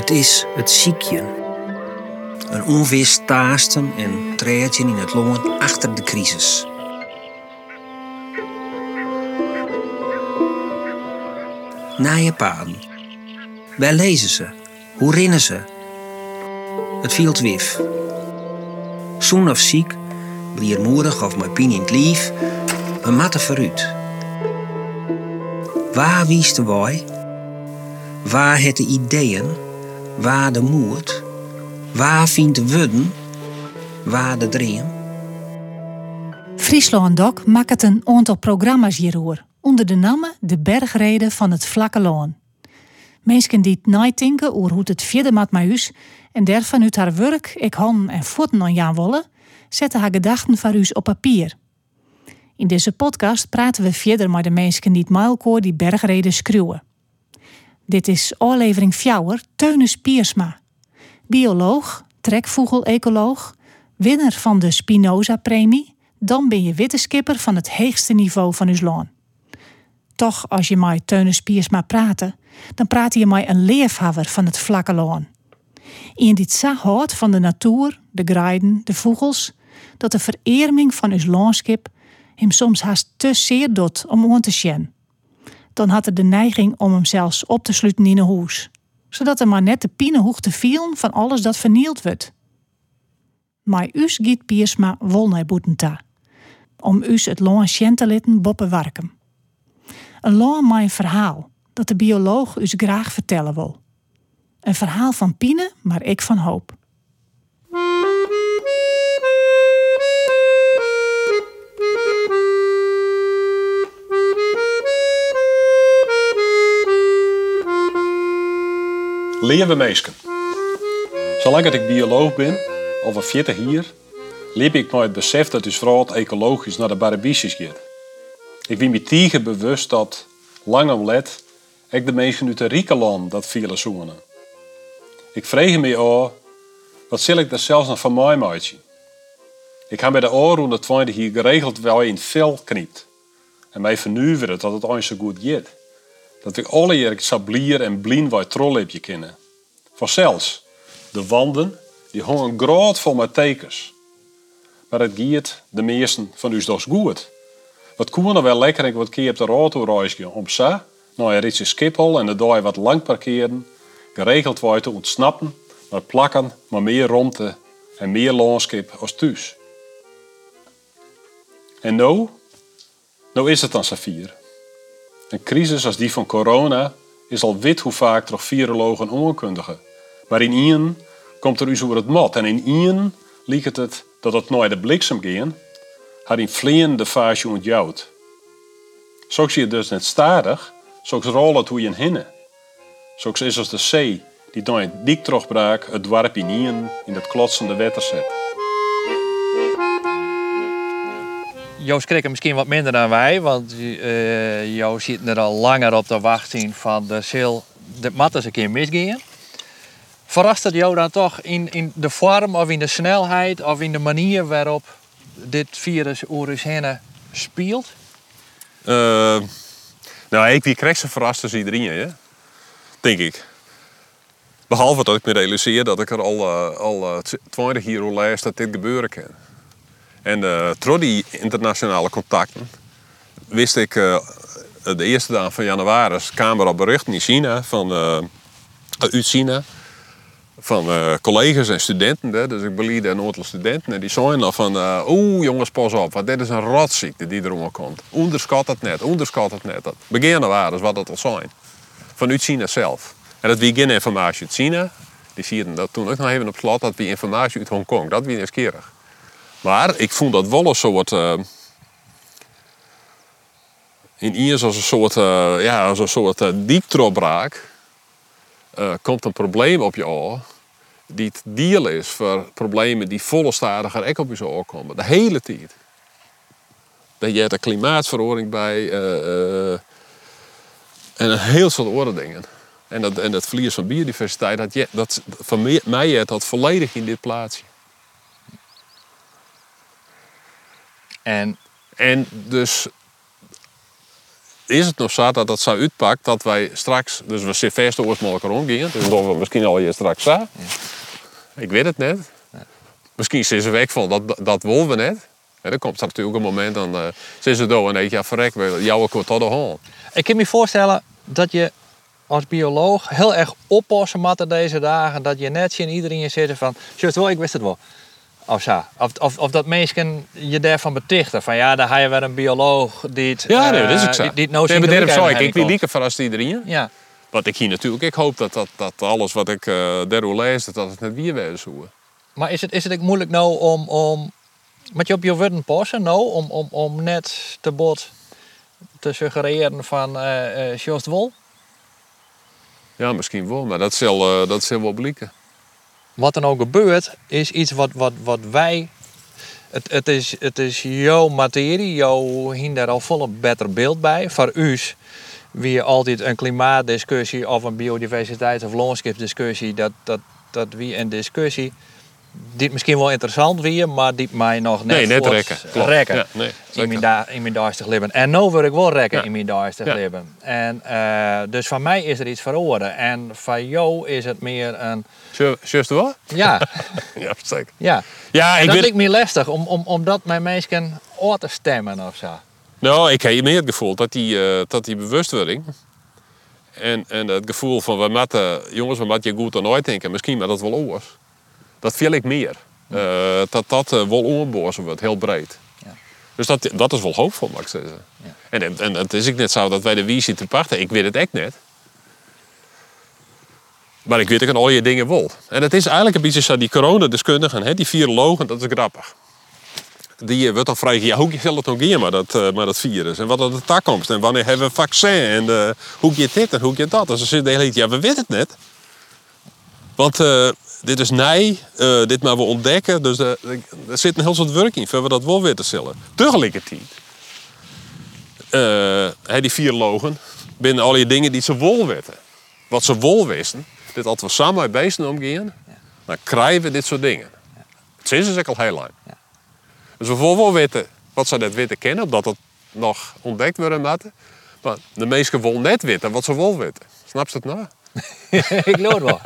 Het is het ziekje. Een onwist taasten en treedje in het longen achter de crisis. Naaie paden. Waar lezen ze? Hoe rennen ze? Het viel wif. Zoen of ziek, bliermoedig of met pien in het lief, we matten vooruit. Waar wiest de wij? Waar het de ideeën? Waar de moed? Waar vindt de wudden? Waar de dream? Friesland Doc maakt een aantal programma's hierover, onder de naam De Bergreden van het Vlakke Loon. Mensen die het nadenken over hoe het verder met mij is en daarvan uit haar werk, ik handen en voeten aan Jan Wolle, zetten haar gedachten voor u op papier. In deze podcast praten we verder met de mensen die het Mailkoor die bergreden schreeuwen. Dit is aflevering Fjouwer, Teunis Piersma. Bioloog, trekvogel-ecoloog, winnaar van de Spinoza-premie, dan ben je wetenschapper van het hoogste niveau van uw land. Toch, als je met Teunis Piersma praat, dan praat je met een leefhaver van het vlakke loon. Iemand die zo houdt van de natuur, de grijden, de vogels, dat de vererming van uw landschap hem soms haast te zeer doet om aan te zien. Dan had hij de neiging om hem zelfs op te sluiten in een hoes, zodat er maar net de pienenhoeg te vielen van alles dat vernield wordt. Maar us giet Piersma wol naar boetenta, om us het loon te litten boppen warken. Een loon maar verhaal, dat de bioloog us graag vertellen wil. Een verhaal van Pine, maar ik van hoop. Leven meesken. Zolang ik bioloog ben, een fitte hier, leef ik nooit het besef dat dus vrouw ecologisch naar de barabisjes gaat. Ik ben me tegen bewust dat, lang om let, ik de mensen uit de dat vele zoenen. Ik vreeg me af, wat zal ik daar zelfs nog van mij maken? Ik heb bij de oren de twintig hier geregeld wel in vel knipt. En mij vernuiveren dat het ooit zo goed gaat. Dat ik alle jaar sablier en blien bij trollipje kennen. Vanzelfs, de wanden, die hongen groot vol met tekens. Maar het giet de meesten van u dus goed. Wat koen er wel lekker ik wat keer op de auto reizen om sa, nou er iets Schiphol en de dag wat lang parkeren, geregeld wordt te ontsnappen, maar plakken, maar meer rondte en meer landschap als thuis. En nou? Nou is het dan Safir. Een crisis als die van corona is al wit hoe vaak toch virologen onkundigen. Maar in Ien komt er u zo het mat. En in Ien liet het dat het nooit de bliksem ging, had in vleien de fase ontjouwd. Zo zie je dus net stadig, zo rol het hoe je hinnen. Zo is als de zee die door een dik terugbrak het dwarp in Ien in dat klotsende wetter zet. Joost schrikken misschien wat minder dan wij, want uh, zit er al langer op te wachten van de sil, de mat eens een keer misgaan. Verrast het jou dan toch in, in de vorm of in de snelheid of in de manier waarop dit virus heen speelt? Uh, nou, ik wie krijg ze verrast als iedereen, hè? denk ik. Behalve dat ik me realiseer dat ik er al, uh, al 20 jaar dat dit gebeuren kan. En uh, door die internationale contacten wist ik uh, de eerste dag van januari kwamen er al berichten in China van uh, China van collega's en studenten. Hè. Dus ik beliefde een aantal studenten en die zeiden al van oeh jongens pas op, want dit is een rotziekte die erom komt. Onderschat het net, onderschat het net. Dat beginnen waren wat het al zijn. Vanuit China zelf. En dat wie geen informatie uit China. Die zien dat toen ook nog even op slot dat wie informatie uit Hongkong. Dat wie nieuwsgierig. Maar ik vond dat wel een soort. Uh, in Iers als een soort, uh, ja, als een soort uh, komt een probleem op je oor. Die het deal is voor problemen die volle stadiger ook op je oor komen. De hele tijd. Dat je hebt een klimaatverandering bij. en een heel soort andere dingen. En dat, en dat verlies van biodiversiteit, dat, je, dat van mij dat volledig in dit plaatsje. En, en dus is het nog zo dat dat zo uitpakt dat wij straks, dus we zitten vast oorspronkelijk rondgaan, dus dat we misschien al hier straks zo. Ik weet het net. Misschien zijn ze weg van dat, dat willen we net. En dan komt er natuurlijk een moment, dan uh, zijn ze door en denk je, ja verrek, jouw kort tot de hand. Ik kan me voorstellen dat je als bioloog heel erg oppassen moet deze dagen. Dat je net in iedereen zit van, just wel, ik wist het wel. Of, zo. of, of, of dat mensen je daarvan betichten. Van ja, daar ga je weer een bioloog die het... Ja, nee, dat is ook zo. Die, die het nou Nee, daarom zou ik, ik wie verrast iedereen. Ja. Wat ik hier natuurlijk, ik hoop dat, dat, dat alles wat ik uh, daarover lees, dat het net weer weer zo. Maar is het, is het ook moeilijk nou om, om met je op je woorden passen nou, om, om, om net te bot te suggereren van uh, uh, Wol? Ja, misschien wel, maar dat zal, uh, dat zal wel blikken. Wat er nou gebeurt, is iets wat, wat, wat wij. Het, het, is, het is jouw materie, jouw hier daar al vol een beter beeld bij. Voor u wie altijd een klimaatdiscussie of een biodiversiteit- of landschapsdiscussie, dat, dat, dat wie een discussie die misschien wel interessant wie, maar die mij nog net Nee, net rekken. Klopt. rekken Ja, nee, in mijn, da in mijn duistig leven. En nu wil ik wel rekken Ja. in mijn duistig Ja. leven. En dus van mij is er iets verloren. En van jou is het meer een... Ju- Juist wel? Ja, Ja, zeker. ja. Ja, ik dat lijkt me lastig, om, om, omdat mijn mensen oor te stemmen of zo. Nou, ik heb meer het gevoel dat die, eh, dat die bewustwording en, en het gevoel van we moeten, jongens, we moeten je goed aan uitdenken, misschien maar dat wel oors. Dat viel ik meer. Eh, dat dat eh, wel wordt, heel breed. Ja. Dus dat, dat is wel hoopvol, mag ik zeggen. Ja. En, en, en het is ook net zo dat wij de wie zitten te pachten. Ik weet het echt net. Maar ik weet ook al je dingen wel. En het is eigenlijk een beetje zo, die coronadeskundigen, hè, die virologen, dat is grappig. Die eh, wordt dan vragen, ja, hoe zal het nog gaan maar dat, maar dat virus? En wat is de toekomst? En wanneer hebben we een vaccin? En hoe gaat dit en hoe gaat dat? En ze zitten de hele tijd, ja, we weten het net. Want dit is nij, eh, dit maar we ontdekken. Dus eh, er zit een heel soort werk in, voor we dat wel weten zullen. Tegelijkertijd, hè, die virologen, binnen al die dingen die ze wel weten. Wat ze wel wisten, dit als we samen met beesten omgaan, dan krijgen we dit soort dingen. Het is dus al heel lang. Dus we willen wel weten wat ze net weten kennen, omdat het nog ontdekt worden. Maar de meesten willen net weten wat ze wel weten. Snap je het nou? ik het wel.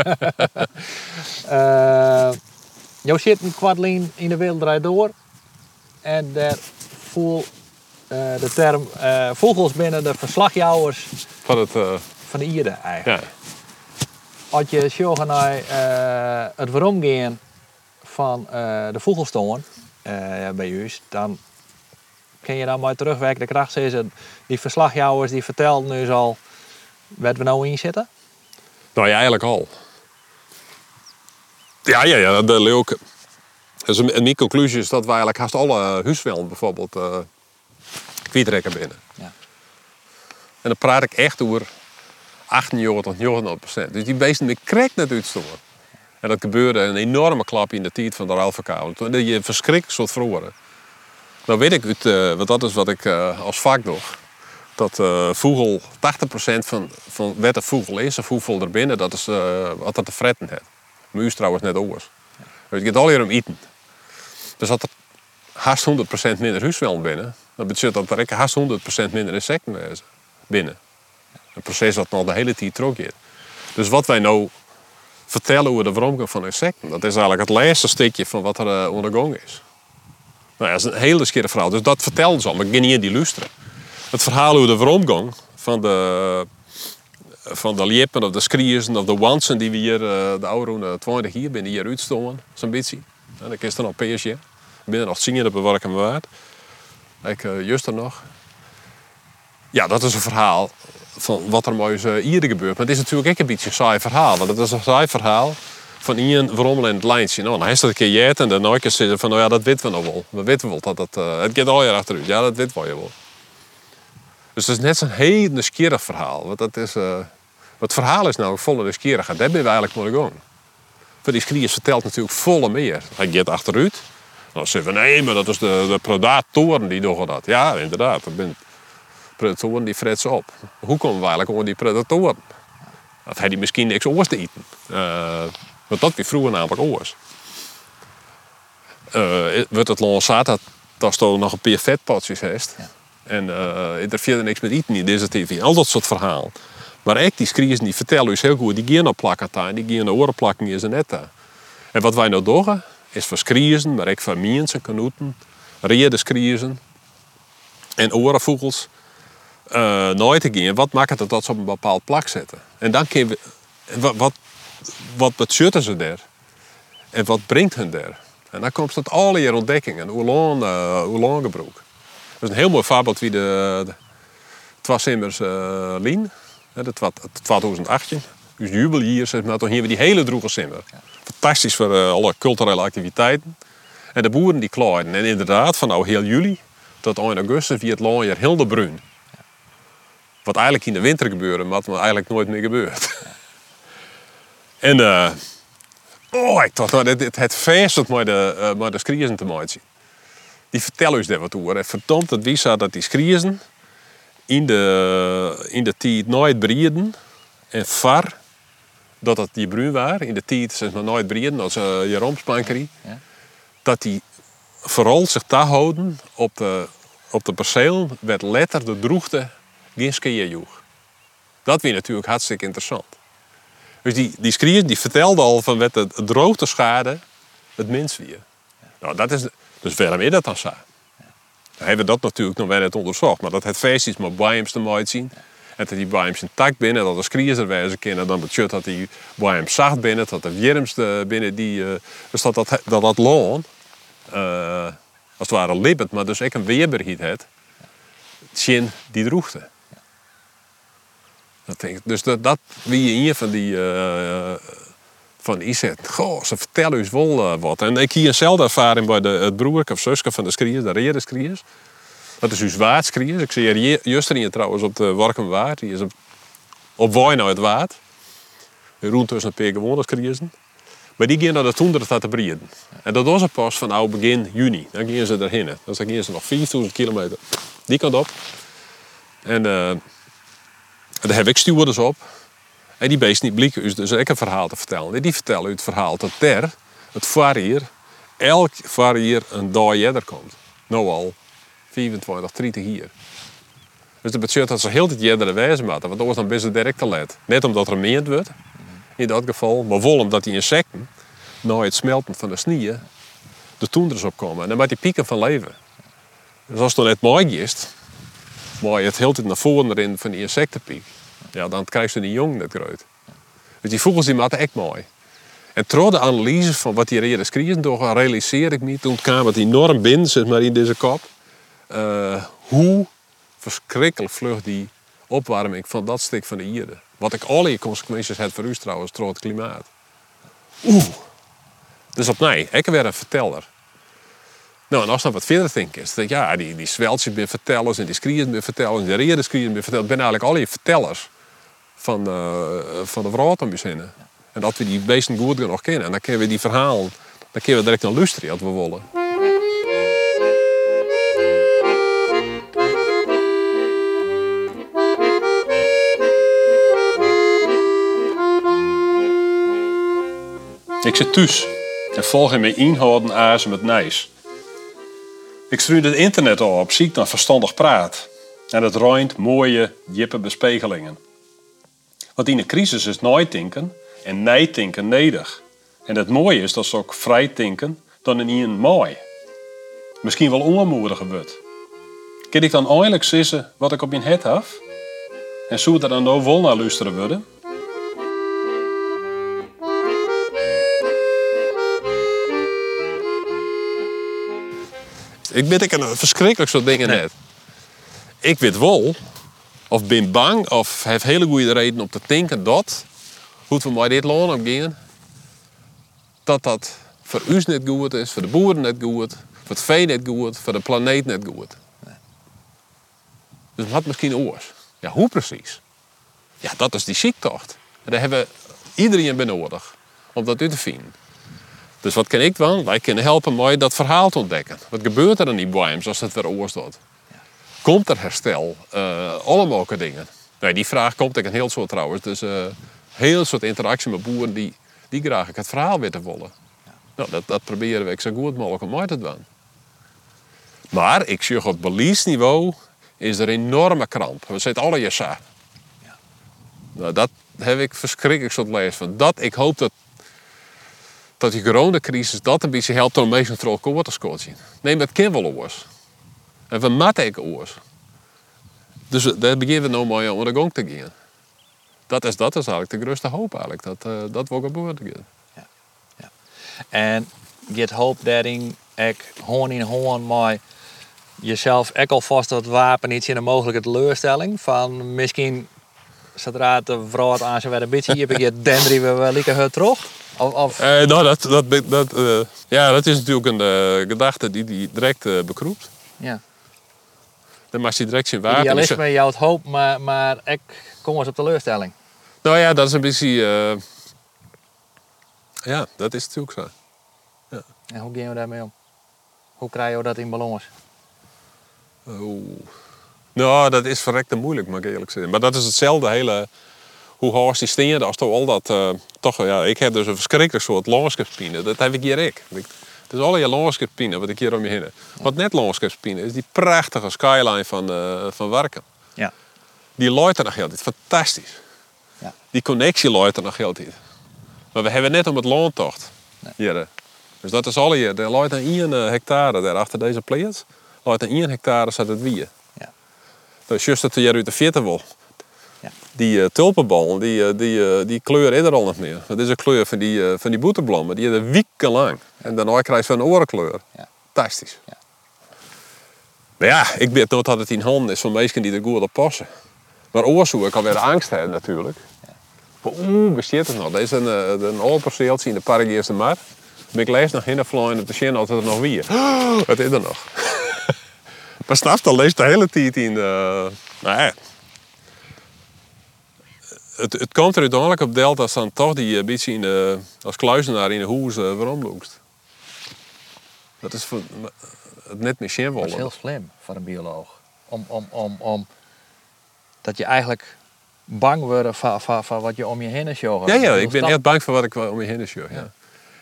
Jou zit een kwartlien in de wereld draait door. En daar voel eh, de term eh, vogels binnen de verslagjouwers Van het, van de Ieren eigenlijk. ja. Als je zorgt naar het waaromgaan van de vogelstoorn bij u, dan kun je dan maar terugwerken. De kracht is die verslagjouwers die vertelden nu al waar we nou in zitten. Nou ja, eigenlijk al. Ja, ja, ja, de leeuw. Dus een, mijn conclusie is dat we eigenlijk haast alle huisvelden bijvoorbeeld eh kwijtrekken binnen. Ja. En dan praat ik echt over 18 jaar tot 90 procent. Dus die beesten met krek net uitstoren. En dat gebeurde een enorme klap in de tijd van de. Toen je verschrikkelijk soort verloren. Nou weet ik, uit, eh, want dat is wat ik eh, als vak doe. Dat eh vogel, 80% van, van wat de vogel is, of hoeveel er binnen, dat is eh, wat dat te fretten heeft. Muis trouwens net oors. Dus je gaat al hier om eten. Dus dat er haast 100% minder huisvel binnen, dan betekent dat er haast 100% minder insecten binnen. Een proces dat nog de hele tijd teruggaat. Dus wat wij nou vertellen over de vorming van insecten, dat is eigenlijk het laatste stukje van wat er uh, ondergang is. Nou, dat is een hele skere verhaal. Dus dat vertellen ze al, maar ik niet in die luisteren. Het verhaal over de vormgang van de, van de liepen of de skriers of de wansen die we hier uh, de oude 20 hier binnen hier uitstonden, zo'n beetje. En ik is er nog PSG. Binnen nog zingen, dat bewaar ik hem waard. Ik uh, juist er nog. Ja, dat is een verhaal van wat er met uh, hier gebeurt. Maar het is natuurlijk ook een beetje saai verhaal. Want het is een saai verhaal van Ian Verrommel in het lijntje. Nou, dan is dat een keer jet en dan keer zeggen van, nou ja, dat weten we nog wel. We weten wel dat uh, het gaat al achteruit. Ja, dat weten we wel. Dus het is net zo'n heel nieuwsgierig verhaal. Want dat is, uh, het verhaal is nou volle nieuwsgierigheid. Daar ben we eigenlijk gewoon. Voor die skriers vertelt natuurlijk volle meer. Hij gaat achteruit. Dan zeggen we, nee, maar dat is de, de predatoren die doen dat. Ja, inderdaad. Dat ben, predatoren die fretten op. Hoe komen we eigenlijk onder die predatoren? Of hij die misschien niks oors te eten. Uh, want dat was vroeger namelijk oors. Uh, wordt het lanceerd dat, dat nog een paar vetpotjes heeft. Ja. En uh, er verder niks met eten in deze tv. Al dat soort verhaal. Maar echt, die skriezen die vertellen dus heel goed, die gaan plakken daar, die gaan naar orenplakken is en net daar. En wat wij nou doen, is voor skriezen, maar ook voor mensen, kanoeten, reden skriezen en orenvogels uh, nooit te gaan. Wat maakt het dat ze op een bepaald plak zetten? En dan kun je, wat, wat, wat ze daar? En wat brengt hen daar? En dan komt het alle je ontdekkingen, hoe lang, uh, hoe lang. Is een heel mooi voorbeeld wie de, de Twasimmers uh, Lien, dat was 2018, dus jubeljaar, zeg maar, toen hebben we die hele droege simmer. Fantastisch voor uh, alle culturele activiteiten. En de boeren die klaaiden. En inderdaad, van nou heel juli tot 1 augustus via het loonjaar Hildebruin. Wat eigenlijk in de winter gebeurde, maar wat eigenlijk nooit meer gebeurt. en uh, oh, ik dacht, nou, dit, het feest dat maar de, uh, de skriezen te maken Die vertellen ons daar wat over. En verdomd het wie dat die skriezen in de, in de tijd nooit breeden en far dat het die bruin waren. In de tijd zeg maar nooit breeden als uh, je rompspankerie. Ja. Dat die vooral zich daar houden op de, op de perceel werd letter de droegte geen skiënjoeg. Dat weer natuurlijk hartstikke interessant. Dus die, die skrier die vertelde al van wat de droogte schade het minst weer. Nou, dat is, dus waarom is dat dan zo? Dan hebben we dat natuurlijk nog wel net onderzocht. Maar dat het feest is met biams te mooi zien. En dat die biams intact binnen, dat de skriers er wezen kunnen. Dan betekent dat die biams zacht binnen, dat de wierms binnen die... Uh, dus dat dat, dat, dat loon, uh, als het ware libbet, maar dus ik een weerbaarheid het. Tjen die droegte. Dat denk ik. Dus dat, dat wie je in van die... Uh, van Iset. Goh, ze vertellen ons wel uh, wat. En ik hier eenzelfde ervaring bij de, het broer of zusje van de skriers, de rederskriers. Dat is dus waardskriers. Ik zie hier Justerien trouwens op de Warkenwaard. Die is op, op uit waard. Rond tussen een paar gewone. Maar die gaan naar de toender te breeden. En dat was pas van begin juni. Dan gingen ze erheen. Dus dan gingen ze nog 4000 kilometer die kant op. En uh, daar heb ik stuurders op. En die beest niet blikken dus ik een verhaal te vertellen. En die vertellen het verhaal dat der, het varier, elk varier een dag eerder komt. Nou al 25, 30 hier. Dus dat betekent dat ze heel het eerder wijzen moeten. Want anders dan best direct te laat. Net omdat er meend wordt, in dat geval. Maar wel omdat die insecten, na het smelten van de sneeuw, de toenders opkomen. En dan moet die pieken van leven. Dus als het net mooi is, maar je het heel tijd naar voren van die insectenpiek ja, dan krijg je een jong net groot. Dus die vogels die echt mooi. En door de analyse van wat die schreven, door realiseer ik me, toen kwam het enorm binnen, zeg maar, in deze kop, uh, hoe verschrikkelijk vlug die opwarming van dat stuk van de Ierde. Wat ik alle consequenties heb voor u trouwens, door het klimaat. Oeh. Dus op mij, ik weer een verteller. Nou, en als dan wat verder denk is, dat ja, die, die zweltjes ben vertellers en die skrieren ben vertellers en de reden skrieren ben vertellers, ben eigenlijk al je vertellers van, van de Wratenmuseum. En dat we die beesten goed nog kennen. En dan kunnen we die verhalen, dan kunnen we direct naar luisteren als we willen. Ik zit thuis en volg in mijn inhouden azen met nijs. Ik stuur het internet op, ziek naar verstandig praat. En het ruint mooie, jippe bespegelingen. Want in een crisis is nooit denken en nee denken nedig. En het mooie is dat ze ook vrij denken dan in een mooi. Misschien wel onmoediger wordt. Kan ik dan eindelijk zeggen wat ik op mijn het heb? En zou er dan nou wel naar luisteren worden? Ik weet ik een verschrikkelijk soort dingen net. Ik weet wel of ben bang of heb hele goede reden om te denken dat, hoe we maar dit loon opgaan, dat dat voor ons niet goed is, voor de boeren niet goed, voor het vee niet goed, voor de planeet niet goed. Dus wat misschien oors. Ja, hoe precies? Ja, dat is die ziektocht. En daar hebben iedereen bij nodig om dat uit te vinden. Dus wat kan ik dan? Wij kunnen helpen mooi dat verhaal te ontdekken. Wat gebeurt er in die biomes als het weer oors doet? Komt er herstel? Uh, allemaal dingen. Nee, die vraag komt ik een heel soort trouwens. Dus uh, heel soort interactie met boeren die, die graag het verhaal willen wollen. Nou, dat, dat proberen we zo goed mogelijk om uit te doen. Maar ik zeg op beleefsniveau is er enorme kramp. We zitten alle je Nou, dat heb ik verschrikkelijk soort lezen van. Dat, ik hoop dat, dat die coronacrisis dat een beetje helpt om mensen te scoren. Neem het kind wel. En we matten ik oors. Dus daar beginnen we nou mooi om de gang te gaan. Dat is, dat is eigenlijk de grootste hoop eigenlijk. Dat, uh, dat we gebeuren ja. ja. En je hoopt dat ik hoorn in hoorn maar jezelf ook alvast dat wapen iets in een mogelijke teleurstelling. Van misschien zodra de vrouw aan ze een beetje heb je dendri we wel lekker terug. Of, of... Eh, nou, dat, dat, dat, uh, ja, dat is natuurlijk een uh, gedachte die die direct uh, bekroept. Ja. Dan mag je direct zien wapen. Idealisme, jou het hoop, maar, maar ik kom eens op teleurstelling. Nou ja, dat is een beetje... ja, dat is natuurlijk zo. Ja. En hoe gaan we daarmee om? Hoe krijgen we dat in ballons? Oh. Nou, dat is verrekte moeilijk, mag ik eerlijk zeggen. Maar dat is hetzelfde hele... Hoe hoog die stenen als toch al dat... Uh, toch, ja, ik heb dus een verschrikkelijk soort landschapspine. Dat heb ik hier ik. Is alle landschapspine wat ik hier om je heen heb. Wat net landschapspine is die prachtige skyline van, uh, van Warken. Ja. Die looit er nog heel Fantastisch. Ja. Die connectie looit er nog heel Maar we hebben net om het loontocht. Nee. Hier. Dus dat is alle hier. Er looit een 1 hectare daar achter deze plaats. Looit een 1 hectare zat het wie. Dus juist dat je uit de veertig wil. Die uh, tulpenbal, die, uh, die, uh, die kleur is er al niet meer. Dat is een kleur van die, uh, van die boeteblommen. Die is er weken lang. En daarna krijg je een orenkleur. Ja. Fantastisch. Ja. Maar ja, ik weet nooit dat het in handen is van mensen die er goed op passen. Maar oorzoek ik alweer angst hebben natuurlijk. Ja. Oeh, bestaat het nog? Deze is een, een oud perceeltje in de park Eerste Mar. Ben ik lees nog in de vloeien op de zin altijd er nog weer. Oh, wat is er nog? Maar s'nachts dan leest de hele tijd in. Uh, nou ja. Het, het komt er uiteindelijk op Delta als dan toch die een beetje in de, als kluizenaar in de hoes uh. Dat is voor, het net meer zinvol. Dat is heel slim voor een bioloog. Om, om, om, om dat je eigenlijk bang wordt van, van, van wat je om je heen is. Ja, ja, ik ben echt bang voor wat ik om je heen is. Ja. ja.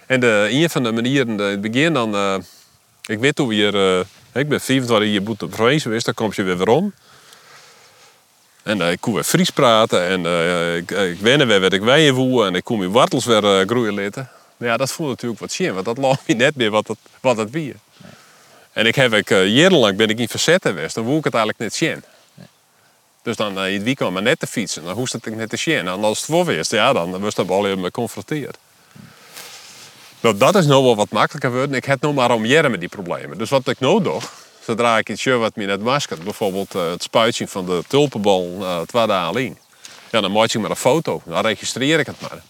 En de, een van de manieren, in het begin dan, uh, ik weet hoe hier uh, ik ben 24 jaar boete provincie geweest, dan kom je weer weer om. En uh, ik kon weer Fries praten en uh, ik, ik wennen weer wat ik wijen voel en ik kon mijn wortels weer uh, groeien laten. Maar ja, dat voelde natuurlijk wat zien, want dat lag me net meer wat het, wat het. Nee. En ik heb ik, jarenlang ben ik in verzet geweest, dan voel ik het eigenlijk net zien. Nee. Dus dan in het weekend maar net te fietsen, dan hoest het ik net te zien. En als het voor ja, dan was dat al even geconfronteerd. Nou, dat is nou wel wat makkelijker geworden. Ik heb nog maar om jaren met die problemen. Dus wat ik nou doe, zodra ik iets wat me net masker, bijvoorbeeld uh, het spuitje van de tulpenbal uh, het was alleen. Ja, dan maak ik maar een foto. Dan registreer ik het maar.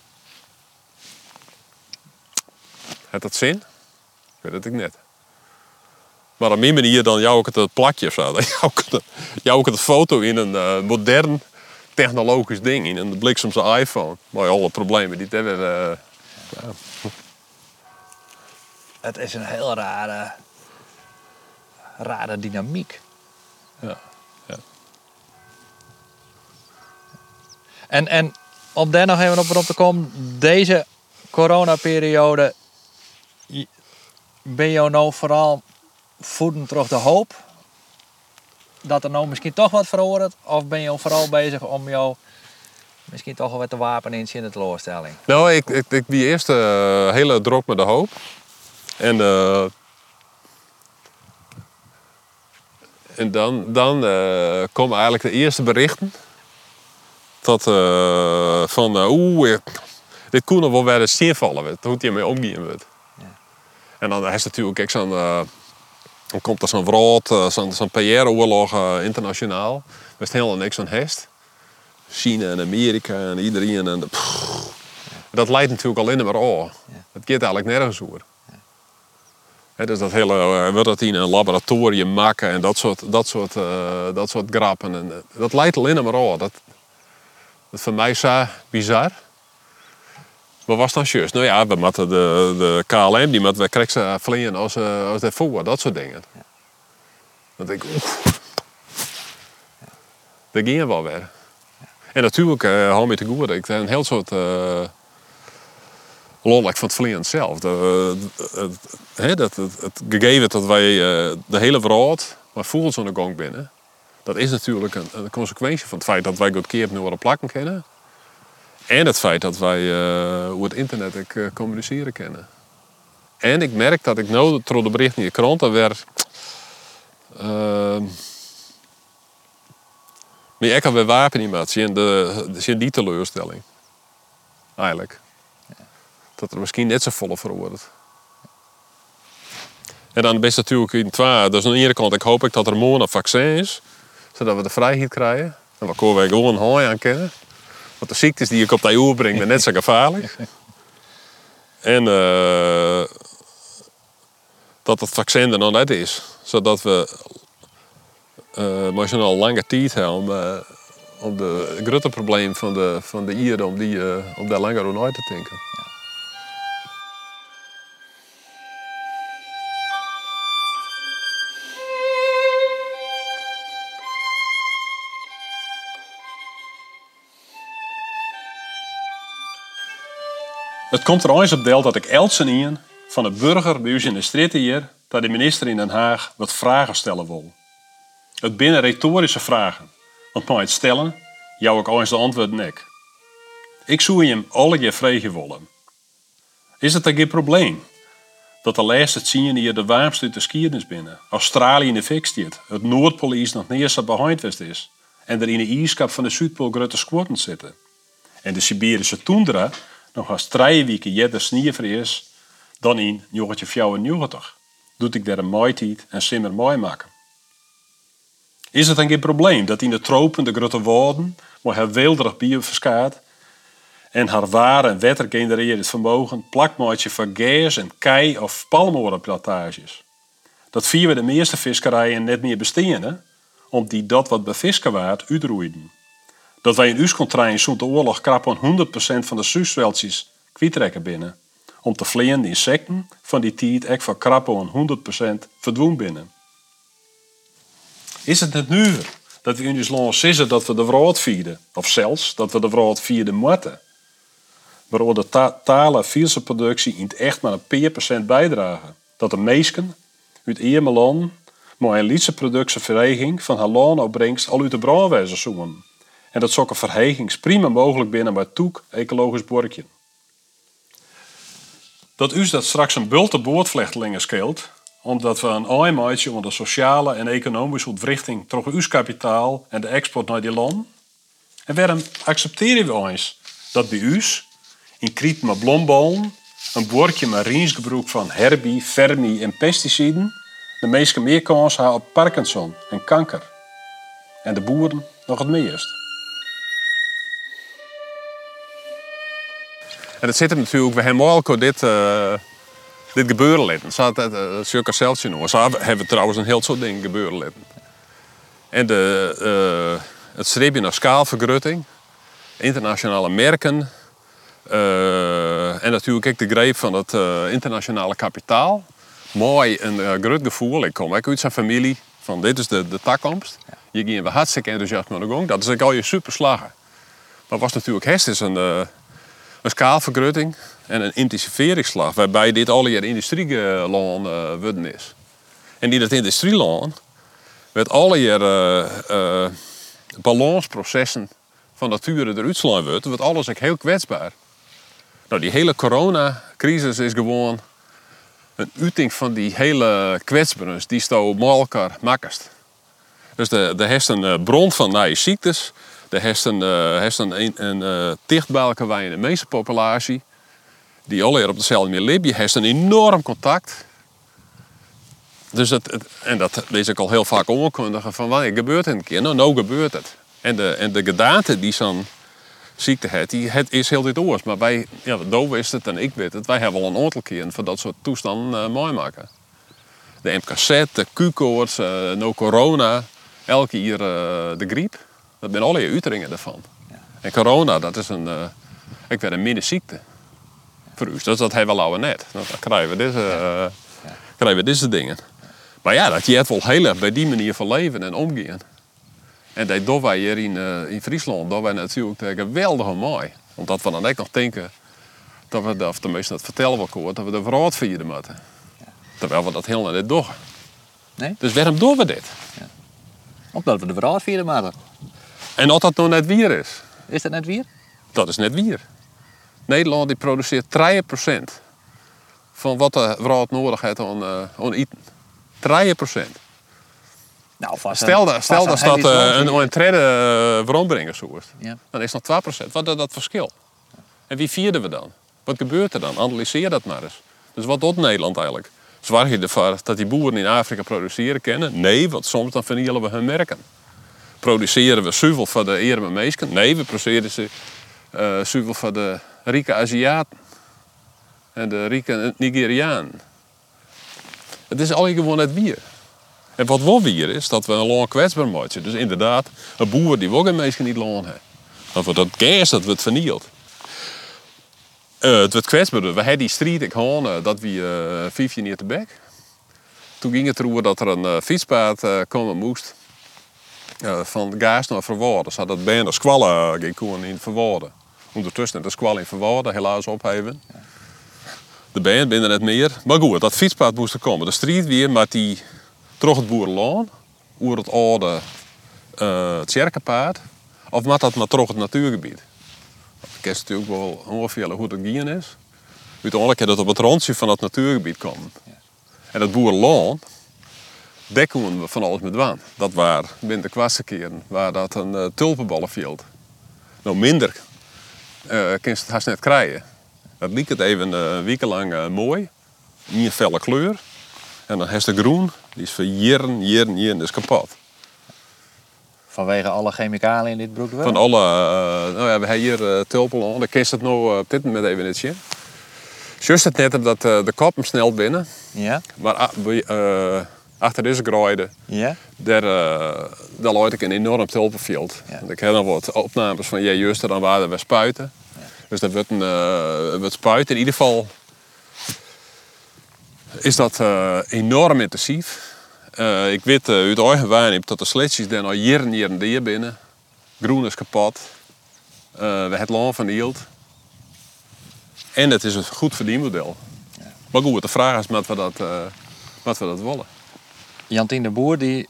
Heeft dat zin? Ik weet het niet. Maar op mijn manier dan jou ik het plakje of zo. Jou ik het, ik het foto in een modern technologisch ding. In een bliksemse iPhone. Maar alle problemen die het hebben. Het is een heel rare, rare dynamiek. Ja. ja. En, en om daar nog even op, op te komen, deze coronaperiode, ben je nou vooral voeden terug de hoop dat er nou misschien toch wat verandert? Of ben je vooral bezig om jou misschien toch wel wat te wapen in de teleurstelling? Nou, ik, ik, ik die eerste uh, hele drop met de hoop. En, uh, en dan, dan uh, komen eigenlijk de eerste berichten. Dat, uh, van, oeh, dit kon nog wel weer eens vallen. Hoe je mee omgaan wordt. Ja. En dan is natuurlijk ook zo'n... dan komt er zo'n wraad, zo'n zo PR-oorlog internationaal. Dat is helemaal niks aan hest. China en Amerika en iedereen. En de, dat leidt natuurlijk alleen maar aan. Ja. Het gaat eigenlijk nergens over dus dat hele, uh, dat in een laboratorium maken en dat soort, dat soort, uh, dat soort grappen. En, uh, dat leidt alleen maar aan. Dat, dat voor mij zo bizar. Wat was dan juist? Nou ja, we moeten de, de KLM, die moeten we krijgen vliegen als, als daarvoor, dat soort dingen. Ja. Dan denk ik, oef. Ja. Daar ging wel weer. Ja. En natuurlijk, hou me te goed, ik een heel soort lollijk van het vliegen zelf. De, het, het, het, het, gegeven dat wij uh, de hele wereld maar voelt zo'n gang binnen. Dat is natuurlijk een, een consequentie van het feit dat wij goed keer op plakken kennen. En het feit dat wij uh, over het internet uh, communiceren kennen. En ik merk dat ik nu, door de berichten in je krant, dat weer... Uh, maar ik heb weer wapenimatie en de, de, die teleurstelling. Eigenlijk. Dat er misschien net zo volle voor wordt. En dan is het natuurlijk in twee. Dus aan de ene kant ik hoop ik dat er morgen een vaccin is. Zodat we de vrijheid krijgen. En we kunnen gewoon hooi aan kennen. Want de ziektes die ik op de oer breng, zijn net zo gevaarlijk. En uh, dat het vaccin er nog net is. Zodat we uh, al lange tijd hebben om, uh, om de grote probleem van de, van de ieren, om, die, uh, om daar langer over uit te denken. Het komt er eens op deel dat ik elsen in van de burger bij u in de straat hier dat de minister in Den Haag wat vragen stellen wil. Het binnen retorische vragen, want mij het stellen, jou ik eens de antwoord nek. Ik zou hem alle je vragen willen. Is het dan geen probleem dat de laatste zien hier de warmste uit de binnen, Australië in de fik het Noordpoolies nog neerst behind west is en er in de ijskap van de Zuidpool grote squatten zitten en de Siberische toendra nog als drie weken jette sneeuwver is dan in 1994. Doet ik daar een maaitijd en simmer mooi maken. Is het dan geen probleem dat in de tropen de grote woorden, waar haar weelderig bier en haar ware en wetter genereert vermogen plakmaatje van gas en kei of palmorenplantages? Dat vieren we de meeste viskerijen net meer besteden, omdat die dat wat bevisken waard uitroeiden dat wij in ons contrain zo'n de oorlog krappen 100% van de zuurstweltjes kwijtrekken binnen. Om te vleien de insecten van die tijd echt van krappen 100% verdwoen binnen. Is het net nu dat we in ons land zeggen dat we de vrouw vieren, of zelfs dat we de vrouw vierden moeten? Waardoor de ta talen productie in het echt maar een paar procent bijdragen. Dat de meesken uit Eermeland maar een lietse productievereniging van haar loonopbrengst al uit de brandwijzer zoeken. En dat zoeken verhegings prima mogelijk binnen bij Toek ecologisch borkje. Dat u dat straks een bulte boordvlechtelingen scheelt, omdat we een eenmaatje onder de sociale en economische ontwrichting toch uw kapitaal en de export naar die land. En waarom accepteren we eens dat bij u in kriet met blomballen, een bordje met riensgebruik van herbie, fermi en pesticiden de meeste meer kans hebben op Parkinson en kanker. En de boeren nog het meest. En het zit hem natuurlijk, we hebben ook dit, uh, dit gebeuren laten. Zo het circa zelfs noemen. Zo hebben we trouwens een heel soort dingen gebeuren laten. En de, uh, het streepje naar schaalvergrutting, internationale merken. en natuurlijk ook de greep van het internationale kapitaal. Mooi een groot gevoel. Ik kom ook uit zijn familie van dit is de, de toekomst. Je gaan we hartstikke enthousiast naar de gang. Dat is ook al je super slagen. Maar was natuurlijk is een een skaalvergrutting en een intensiveringsslag, waarbij dit al je industrieland uh, is. En in het industrieland werd alle je uh, uh, balansprocessen van nature eruit slaan wordt, wordt alles ook heel kwetsbaar. Nou, die hele coronacrisis is gewoon een uiting van die hele kwetsbaarheid die met elkaar makkest. Dus de, de een bron van nieuwe ziektes, de heeft een, uh, een, een, uh, in de meeste populatie, die alle op dezelfde manier leven, je heeft een enorm contact. Dus het, en dat lees ik al heel vaak onkundigen van wanneer gebeurt het een keer? Nou, nou gebeurt het. En de, en de gedaante die zo'n ziekte heeft, die het is heel dit oors. Maar wij, ja, dove is het en ik weet het, wij hebben al een aantal keer van dat soort toestanden uh, mooi maken. De MKZ, de Q-koorts, uh, no corona, elke keer de griep. Dat zijn alle uiteringen daarvan. Ja. En corona, dat is een, uh, ik weet een minder ziekte. Voor u. Dus dat hebben we al net. Nou, dan krijgen we deze, uh, krijgen we deze dingen. Maar ja, dat je het wel heel erg bij die manier van leven en omgaan. En dat doen wij hier in, uh, in Friesland, dat wij natuurlijk geweldig mooi. Omdat we dan ook nog denken dat we, of tenminste dat vertellen we ook, dat we de verhaal vieren moeten. Terwijl we dat helemaal niet doen. Nee? Dus waarom doen we dit? Ja. Omdat we de verhaal vieren maken. En als dat nou net wier is, Is dat net weer? dat is net wier. Nederland die produceert 3% van wat de vrouw nodig heeft aan, eh aan eten. 3%. Nou, vast Stel, dat, stel dat een dat eh, een, een trede uh, zo is. Ja. Dan is nog 2%. Wat is dat verschil? En wie vierden we dan? Wat gebeurt er dan? Analyseer dat maar eens. Dus wat doet Nederland eigenlijk? Zorg je ervoor dat die boeren in Afrika produceren kennen? Nee, want soms dan vernielen we hun merken. Produceren we zoveel voor de arme mensen? Nee, we produceren ze zoveel voor de rijke Aziaten. En de rijke Nigerianen. Het is al gewoon het bier. En wat wel weer is, dat we een loon kwetsbaar. Dus inderdaad, een boer die ook een mensen niet loon heeft. Dat we dat gas, dat wordt vernield. Eh, het wordt kwetsbaar. We hadden die strijd, ik hoorde eh, dat we uh, vijf jaar te bek. Toen ging het erover dat er een uh, fietspaard uh, komen moest. Van gas naar Verwoorden. Zodat dat bijna squallen ging komen in Verwoorden. Ondertussen de squal in Verwoorden helaas opheven. De band binnen het meer. Maar goed, dat fietspaard moest er komen. De strijd weer met die het boerenloon. Oer het oude uh, het Tjerkenpaard. Of met dat maar terug het natuurgebied. Ik ken natuurlijk wel ongeveer hoe het gaan is. Uiteindelijk dat het op het randje van het natuurgebied komen. En dat boerenloon, konden we van alles met waan. Dat waren binnen de kwastekeren, waar dat een uh, tulpenballenveld. Nou, minder uh, kun je het haast net krijgen. Dat liep het even een week lang uh, mooi. Niet een felle kleur. En dan heeft de groen, die is voor jaren, jaren, jaren is kapot. Vanwege alle chemicaliën in dit broek Van alle, uh, nou ja, we hebben hier uh, tulpenland. Dan kun je het nou op dit moment even niet zien. Just het net omdat uh, de kop hem snel binnen. Ja. Maar uh, achter deze graaide, ja. daar, uh, daar ik een enorm tulpenveld. Ja. Ik heb nog wat opnames van jij juist, dan waren we spuiten. Ja. Dus dat wordt een uh, wordt spuiten. In ieder geval is dat uh, enorm intensief. Uh, ik weet uit eigen waarneming dat de sletjes daar al jaren, jaren hier binnen. Groen is kapot. We hebben het land van hield. En het is een goed verdienmodel. Ja. Maar goed, de vraag is wat we dat, wat we dat willen. Jantien de Boer, die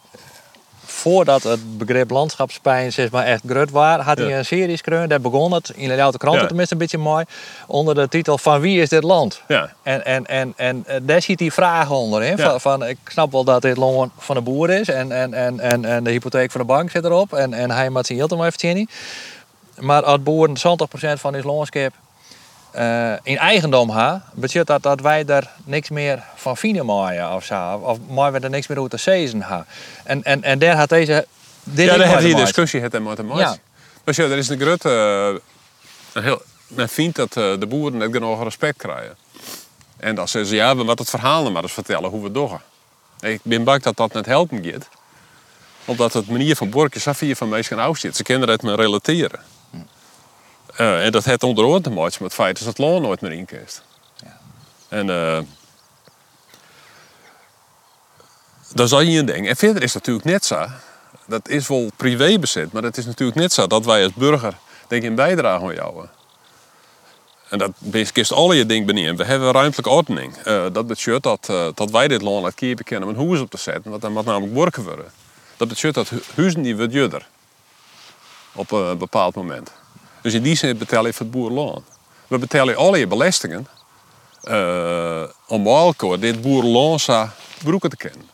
voordat het begrip landschapspijn zeg maar, echt groot was, had ja. hij een serie geschreven. Daar begon het, in de oude krant ja. tenminste een beetje mooi, onder de titel Van wie is dit land? Ja. En, en, en, en daar zit die vraag onder. Hè? Van, van, ik snap wel dat dit loon van de boer is en, en, en, en, en de hypotheek van de bank zit erop en, en hij maakt zijn heel te mooi verdienen. Maar als boeren 20% van dit loonskip uh, in eigendom ha, betekent dat dat wij er niks meer van vinden maaien of zo. Of maar we er niks meer uit de season ha. En, en, en daar had deze. Dit ja, daar heeft die discussie het en met de ja. Dus ja, er is een grote. Uh, een heel, men vindt dat de boeren net genoeg respect krijgen. En dan zeggen ze ja, we moeten het verhaal maar eens vertellen hoe we het doen. Ik ben bang dat dat net helpen gaat. Omdat het manier van borken Safia van mensen oud zit. Ze kunnen het me relateren. Uh, en dat heeft onder andere te maken met het feit dat het loon nooit meer inkist. Ja. En uh, dat zou je denken. En verder is het natuurlijk net zo. Dat is wel privébezit, maar het is natuurlijk net zo dat wij als burger denk ik, een bijdrage aan jou. En dat kist alle je ding benieuwd. We hebben ruimtelijke ordening. Uh, dat betekent dat, uh, dat wij dit loon uit keer kennen om een huis op te zetten. Want dan moet namelijk werken worden. Dat betekent dat huizen die wordt judder. Op een bepaald moment. Dus in die zin betaal je voor het boerenloon. We betalen al je belastingen uh, om elkaar dit boerenloon broeken te kennen.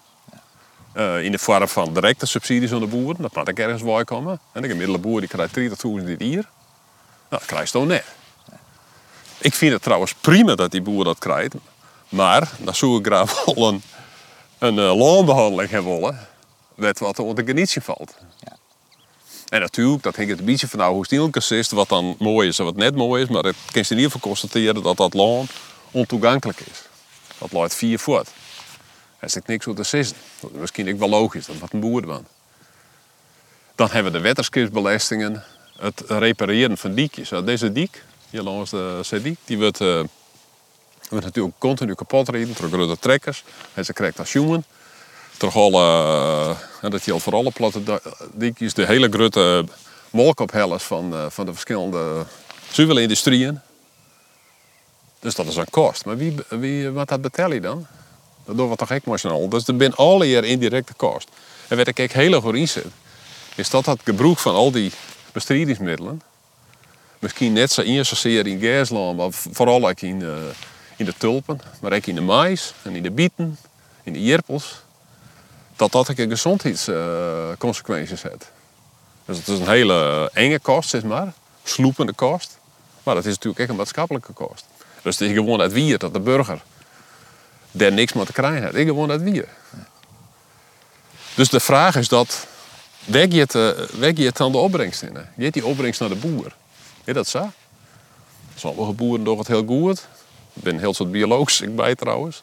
Uh, in de vorm van directe subsidies aan de boeren, dat moet ik ergens bij komen. En de gemiddelde boer die krijgt 30.000 dit hier. Nou, dat krijgt toch net. Ik vind het trouwens prima dat die boer dat krijgt. Maar dan zou ik graag wel een, uh, loonbehandeling hebben willen. Met wat er onder de genietje valt. Ja. En natuurlijk, dat hangt een beetje van stilkens is, wat dan mooi is en wat net mooi is. Maar het kun je in ieder geval constateren dat dat land ontoegankelijk is. Dat loopt vier voort. Er is niks op te zeggen. Dat is misschien ook wel logisch, dat wat een boer dan. Dan hebben we de wetterskipsbelastingen, het repareren van diekjes. Deze diek, hier langs de Zeediek, die wordt, uh, wordt natuurlijk continu kapot rijden door grote trekkers. En ze krijgt als jongen. Uh, dat geldt voor alle platte diekjes, de hele grote molkopellers van, uh, van de verschillende zuivelindustrieën. Dus dat is een kost. Maar wie, wie, wat dat betaal je dan? Dat doen we toch echt emotioneel. Dus er zijn alle hier indirecte kost. En wat ik heel goed inzet, is dat het gebruik van al die bestrijdingsmiddelen misschien net zo in zozeer in gasland, maar vooral ook in, uh, in de tulpen, maar ook in de mais en in de bieten, in de jerpels, dat dat een gezondheidsconsequenties uh, heeft. Dus het is een hele enge kost, zeg maar, sloepende kost, maar dat is natuurlijk ook een maatschappelijke kost. Dus het is gewoon uit wie dat de burger daar niks meer te krijgen heeft. Ik gewoon uit wie. Dus de vraag is dat, weg je het, uh, je het dan de opbrengst in? Je die opbrengst naar de boer. Is dat zo? Sommige boeren doen het heel goed. Er zijn heel soort biologisch ik bij trouwens.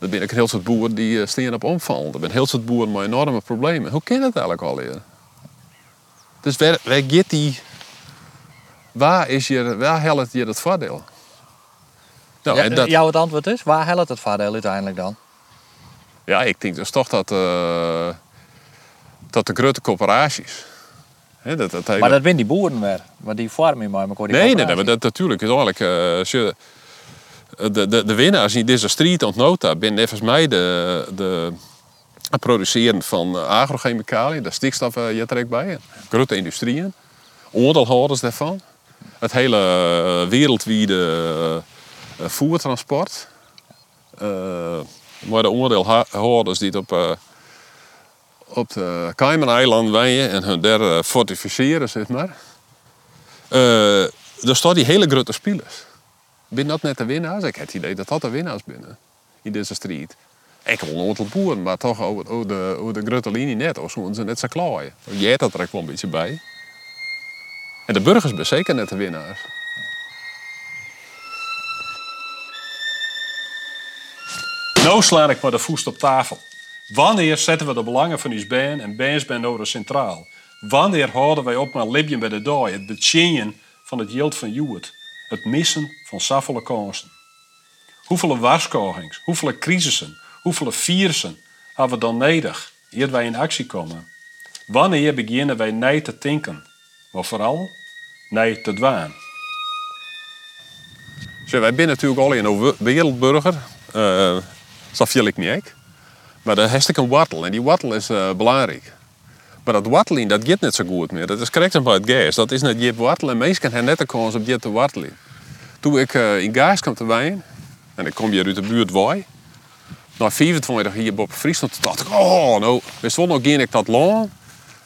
Er zijn ook heel soort boeren die eh, steen op omvallen. Er zijn heel soort boeren met enorme problemen. Hoe kan dat eigenlijk al leren? Dus waar, waar die... Waar, is je, waar helpt je het voordeel? Nou, ja, en dat, jouw antwoord is, waar helpt het voordeel uiteindelijk dan? Ja, ik denk dus toch dat, uh, dat de grote corporaties dat, dat Maar dat zijn die boeren weer, maar die farmen maar elkaar. Nee, nee, nee, dat natuurlijk is eigenlijk. Uh, de, de, de winnaars in deze strijd ontnota ben volgens mij de, de het produceren van agrochemicaliën, de stikstof uh, je trekt bij, grote industrieën, aandeelhouders daarvan, het hele wereldwijde voertransport, maar de aandeelhouders die het op op de Cayman-eilanden wijnen en hun derde fortificeren, zeg maar. Uh, er staat die hele grote spelers. Ben dat net de winnaars? Ik heb het idee dat dat de winnaars binnen in deze strijd. Ik wil nooit boeren, maar toch over, de, over de grote linie net. Of zo ze net zo klaaien. Jij dat er ook wel een beetje bij. En de burgers zijn zeker net de winnaars. Nou sla ik maar de voest op tafel. Wanneer zetten we de belangen van ons band en bandsband over centraal? Wanneer houden wij op met libjen bij de dooi, het betjenjen van het yield van Juwet, het missen van saffele kansen? Hoeveel waarschuwings, hoeveel crisissen, hoeveel virussen hebben we dan nodig eer wij in actie komen? Wanneer beginnen wij nee te denken, maar vooral nee te dwaan? Zo, wij zijn natuurlijk al een wereldburger, uh, dat ik niet. Maar daar heeft ik een wortel en die wortel is uh, belangrijk. Maar dat worteling dat gaat niet zo goed meer. Dat is correct bij het gas. Dat is net je wortel en mensen hebben net de kans op je te wortelen. Toen ik uh, in gas kwam te wijnen, en ik kom hier uit de buurt Waai. Na 25 hier op Friesland dacht ik, oh nou, wist wel nog geen ik dat lang.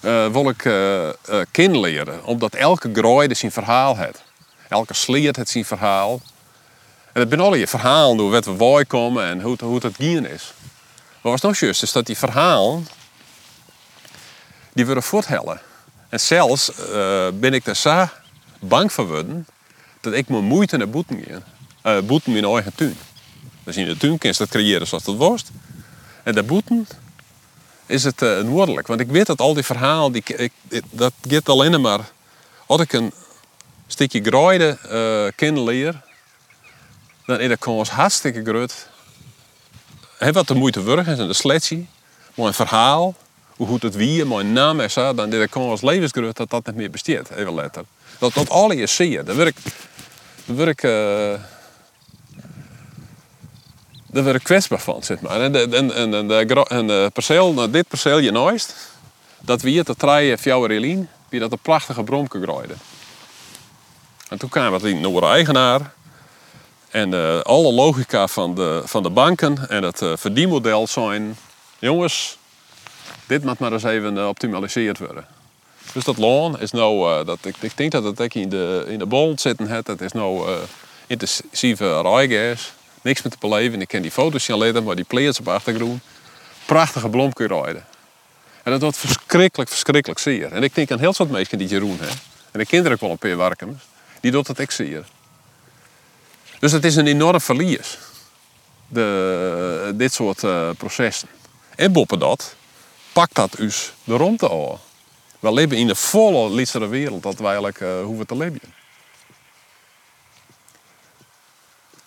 Uh, wil ik uh, uh, leren. Omdat elke groei zijn verhaal heeft. Elke sleet het zijn verhaal. En het ben al je verhaal wat we waai komen en hoe, hoe het gaan is. Maar wat nog juist is dat die verhalen, die worden voorthellen. En zelfs uh, ben ik er zo bang voor worden, dat ik mijn moeite naar boeten ga. Uh, boeten in mijn eigen tuin. Dus in de tuin kun dat creëren zoals dat worst. En de boeten is het uh, woordelijk. Want ik weet dat al die verhalen, die, ik, dat gaat alleen maar... Als ik een stukje graaide uh, ken leer, dan is de kans hartstikke groot He, wat de moeite is en de slechtje, maar een verhaal, hoe goed het wie, mijn naam is, dan dit kan als levensgroot dat dat niet meer besteedt, even later. Dat, dat alle je zie ik, daar word ik, uh, daar word ik kwetsbaar van, zeg maar. En, en, en, en, de, en de perceel, nou, dit perceel je naast, dat we hier te draaien fjouwer Relien, wie dat een prachtige bromke graaide. En toen kwam het de eigenaar, en uh, alle logica van de, van de banken en het uh, verdienmodel zijn... Jongens, dit moet maar eens even uh, optimaliseerd worden. Dus dat loon is nou... dat, ik, ik denk dat het ook in de, in de bond zitten. Het is nou intensieve rijgas. Niks meer te beleven. Ik ken die foto's niet alleen, maar die pleers op achtergrond. Prachtige blomkeur rijden. En dat wordt verschrikkelijk, verschrikkelijk zeer. En ik denk aan heel soort mensen die Jeroen hebben. En de kinderen ook wel een paar werken. Die doet het ook zeer. Dus het is een enorm verlies, de, dit soort processen. En boppen dat, pakt dat dus de romte aan. We leven in de volle lichtere wereld dat wij eigenlijk uh, hoeven te leven.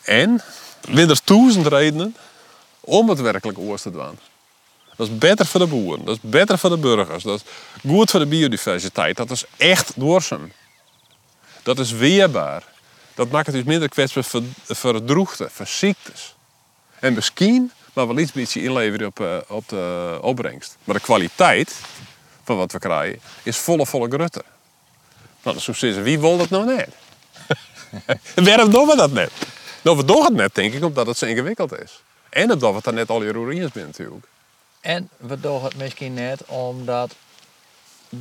En weer er duizend redenen om het werkelijk oors te doen. Dat is beter voor de boeren, dat is beter voor de burgers, dat is goed voor de biodiversiteit, dat is echt doorsem. Dat is weerbaar. Dat maakt het dus minder kwetsbaar voor, voor voor ziektes. En misschien maar wel iets inleveren op, uh, op de opbrengst. Maar de kwaliteit van wat we krijgen, is volle, volle grutter. Nou, zo zeggen wie wil dat nou net? waarom doen we dat net? Nou, we doen het net, denk ik, omdat het zo ingewikkeld is. En omdat we daar net al je roerines zijn natuurlijk. En we doen het misschien net omdat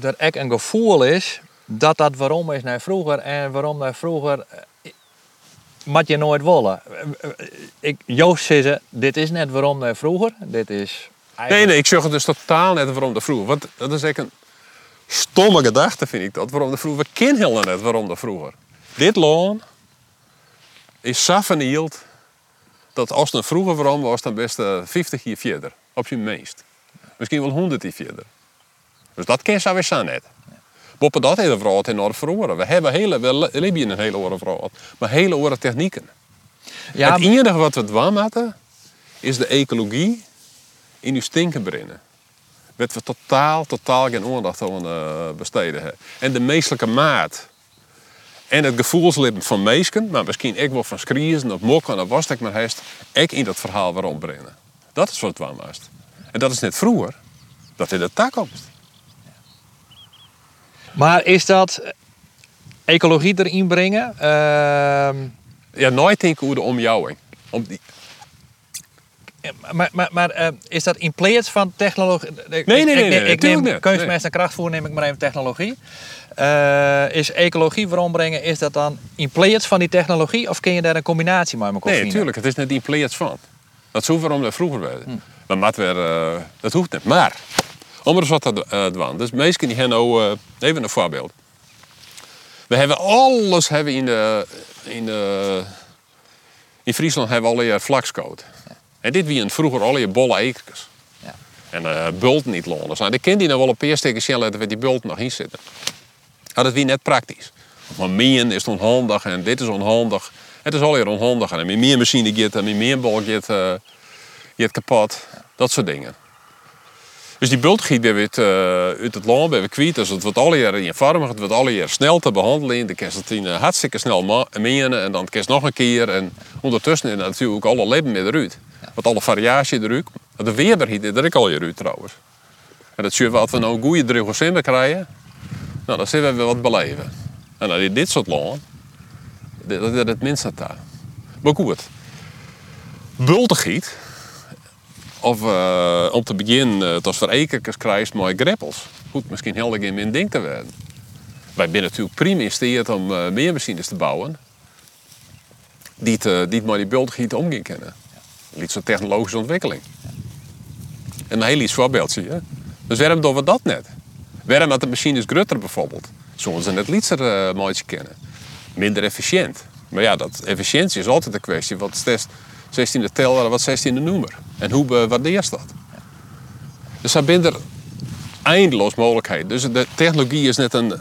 er echt een gevoel is dat dat waarom is naar vroeger en waarom naar vroeger eh, moet je nooit willen. Ik, Joost zei ze, dit is net waarom naar vroeger. Dit is Nee, nee, ik zeg het dus totaal net waarom de vroeger. Want dat is echt een stomme gedachte, vind ik dat. Waarom de vroeger. We kennen helemaal net waarom de vroeger. Dit loon is zo vernield dat als het vroeger waarom was, dan best 50 jaar verder. Op zijn meest. Misschien wel 100 jaar verder. Dus dat ken je zo net. Boppen dat hele verhaal in orde verloren. We hebben hele, we leven een hele oren verhaal, maar hele oren technieken. Ja, het enige wat we dwaan is de ecologie in uw stinken brengen. Wat we totaal, totaal geen aandacht aan uh, besteden hebben. En de meestelijke maat. En het gevoelsleven van meesken, maar misschien ook wel van skriezen of mokken of was ik maar heeft, ik in dat verhaal waarom brengen. Dat is wat het was. En dat is net vroeger, dat in de toekomst. Maar is dat ecologie erin brengen? Uh... Ja, nooit denken hoe de omjouwing. Om die... Maar, maar, maar uh, is dat in plaats van technologie? Nee, nee, nee. nee, ik, nee, ik neem kunstmest en krachtvoer, neem ik maar even technologie. Uh, is ecologie verombrengen, is dat dan in plaats van die technologie of kun je daar een combinatie mee Nee, natuurlijk. Het is net in plaats van. Dat is waarom dat vroeger werd. Hm. Maar mat weer, uh, dat hoeft niet. Maar om er wat te uh, doen. Dus meesten die hebben nou, uh, even een voorbeeld. We hebben alles hebben in, de, in, de, in Friesland hebben we al je vlakscoat. En dit wie een vroeger al je bolle. Ja. En uh, bult niet lonen. Nou, de kind die nou wel een paar stukjes zien laten die bult nog in zitten. Nou, dat wie net praktisch. Maar mien is onhandig en dit is onhandig. Het is alweer onhandig. En met meer machine gaat en meer bol gaat, uh, gaat kapot. Dat soort dingen. Dus die bultgiet uit, uh, uit het land weer kwijt. Dus het wordt alle jaren eenvoudiger, het wordt alle jaren snel te behandelen. Kan het uh, hartstikke snel menen en dan het nog een keer. En ondertussen is natuurlijk alle leven meer eruit. Ja. Want alle variatie eruit. De weerbaarheid is er ook al eruit trouwens. En dat zie je wat we nou een goede droge krijgen. Nou, dan zullen we wat beleven. En dan dit soort land, dat is het minste daar. Maar goed, bultgiet of uh, om te beginnen, het voor ekers krijgt mooie greppels. Goed, misschien heel in mijn ding te werden. Wij zijn natuurlijk prima in om uh, meer machines te bouwen. Die het, die het maar die bultgiet omgaan kennen. Iets zo'n technologische ontwikkeling. En een heel iets voorbeeldje. Hè? Dus waarom doen we dat net? Waarom dat de machines grutter bijvoorbeeld? Zoals ze net lietser uh, kennen. Minder efficiënt. Maar ja, dat efficiëntie is altijd een kwestie. Wat is 16e tel, wat 16e nummer? En hoe bewaardeert dat? Dus daar zijn er eindeloos mogelijkheden. Dus de technologie is net een...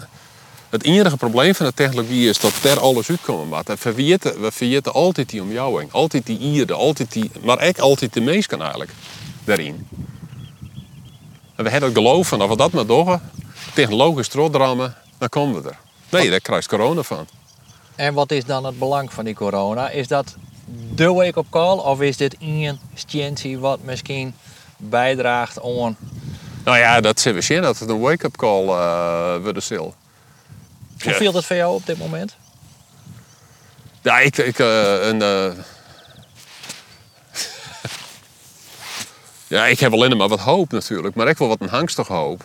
Het enige probleem van de technologie is dat er alles uitkomen moet. We we vergeten altijd die omjouwing. Altijd die ierde, altijd die... Maar echt altijd de meest kan eigenlijk daarin. En we hebben het geloof van, als we dat maar doen, technologisch doordrammen, dan komen we er. Nee, daar krijgt corona van. En wat is dan het belang van die corona? Is dat de wake-up call? Of is dit een scientie wat misschien bijdraagt aan... Nou ja, dat we zien dat het een wake-up call uh, wordt stil. Hoe viel dat voor jou op dit moment? Ja, ik... ik uh, een, uh... ja, ik heb alleen maar wat hoop natuurlijk. Maar ik wil wat een hangstig hoop.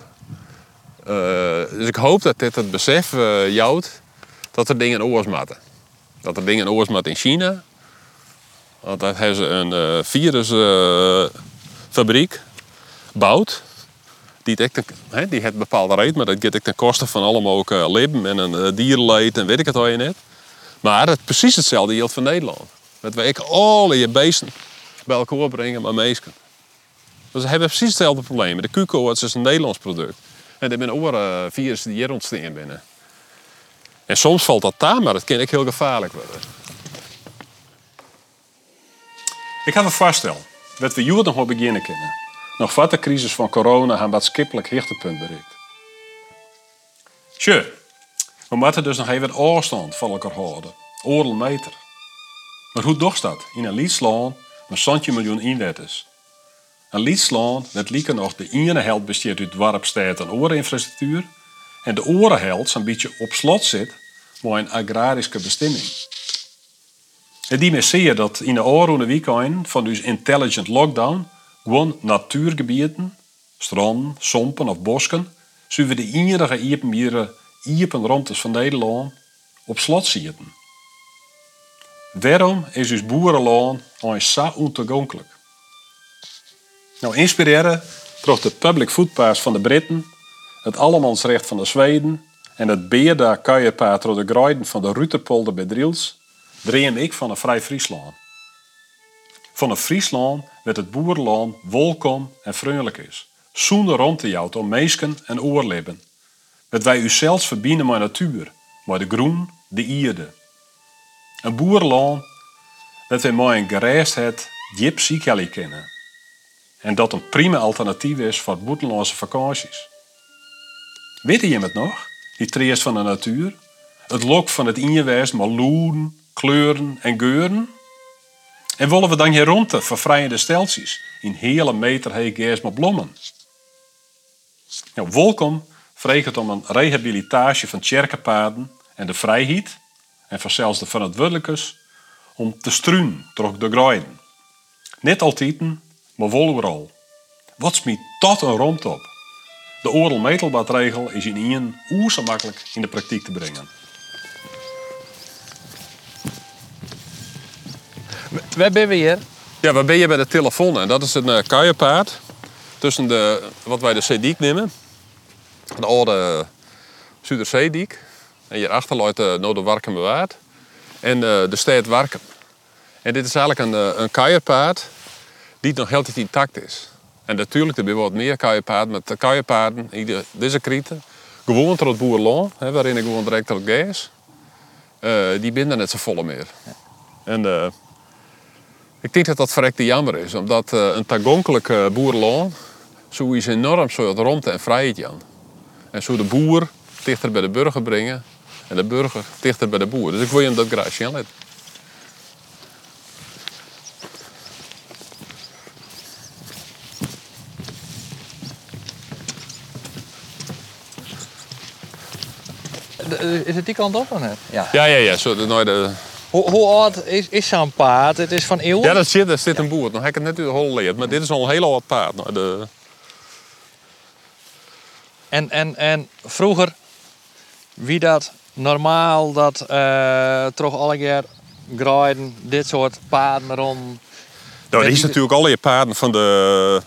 dus ik hoop dat dit het besef jouwt dat er dingen oorsmatten. Dat er dingen oorsmatten in China. Want daar hebben ze een uh, virusfabriek uh, bouwt. Die, het he, die heeft bepaalde reden, maar dat gaat ten koste van allemaal ook uh, en een dierenleed en weet ik het al je net. Maar het precies hetzelfde geldt voor Nederland. Dat we alle je beesten bij elkaar brengen, maar meesken. Dus we hebben precies hetzelfde probleem. De Q-koorts is een Nederlands product. En er zijn uh, virussen die hier ontstaan binnen. En soms valt dat daar, maar dat kan ik heel gevaarlijk worden. Ik heb een voorstel dat we hier nog maar beginnen kunnen. Nog wat de crisis van corona aan wat skippelijk hichtepunt bereikt. Tje, we moeten dus nog even afstand van elkaar houden. Oorl meter. Maar hoe docht dat in een lietslaan met zo'n miljoen inwoners? Een Lietslaan werd lieken nog de ene helft besteedt uit dwarpstad en oorinfrastructuur en de helft zo'n beetje op slot zit met een agrarische bestemming. Die me zie je dat in de oorroende weekend van dus intelligent lockdown gewoon natuurgebieden, stranden, sompen of bosken, zullen de enige iepenbieren iepen rondtes van Nederland op slot zitten. Waarom is dus boerenlaan ons zo ontoegankelijk? Nou, inspireren door de public footpass van de Britten, het allemansrecht van de Zweden en het beerda kuierpaard door de Gruiden van de Ruterpolder bij Driels, dreem ik van een vrij Friesland. Van een Friesland werd het boerenland welkom en vriendelijk is. Zonder rond te jou om meesken en oorleben. Dat wij u zelfs verbinden met natuur, met de groen, de ierde. Een boerenland dat wij met een gereisdheid diep ziekjelly kennen. En dat een prima alternatief is voor buitenlandse vakanties. Weet je het nog? Die trees van de natuur? Het lok van het ingewijs met loeren, kleuren en geuren? En willen we dan hier rondte vervrijende steltjes in hele meter heeg met bloemen? Nou, welkom om een rehabilitatie van tjerkenpaden en de vrijheid, en vanzelfs de verantwoordelijkers, om te struun door de groeien. Niet altijd, maar wel overal. Wat smiet tot een rond op? De oorlmetelbadregel is in Ien oer makkelijk in de praktijk te brengen. Waar ben we hier? Ja, waar ben je bij de telefoon? En dat is een uh, kuierpaard tussen de, wat wij de Zeediek nemen. De oude Zuiderzeediek. En hierachter loopt uh, nou de Warken bewaard. En uh, de stad Warken. En dit is eigenlijk een, uh, een kuierpaard die nog heel intact is. En natuurlijk, er zijn wat meer kuierpaarden. Met de kuierpaarden, deze krieten, gewoon tot het boerloon, waarin ik gewoon direct op gas. die binden net zo volle meer. En ik denk dat dat verrekte jammer is, omdat een tagonkelijk boerloon zo is enorm zo rond en vrijheid aan. En zo de boer dichter bij de burger brengen en de burger dichter bij de boer. Dus ik wil je hem dat graag zien laten. Is het die kant op of net? Ja, ja, ja. ja. Zo, de, nou, de... Hoe, hoe oud is, is zo'n paard? Het is van eeuwen? Ja, dat zit, daar zit een boer. Nog heb ik het net uit geleerd, maar dit is al een heel oud paard. Nou, de... En, en, en vroeger, wie dat normaal, dat uh, toch alle keer graaien, dit soort paarden rond. Nou, er is natuurlijk alle paarden van de.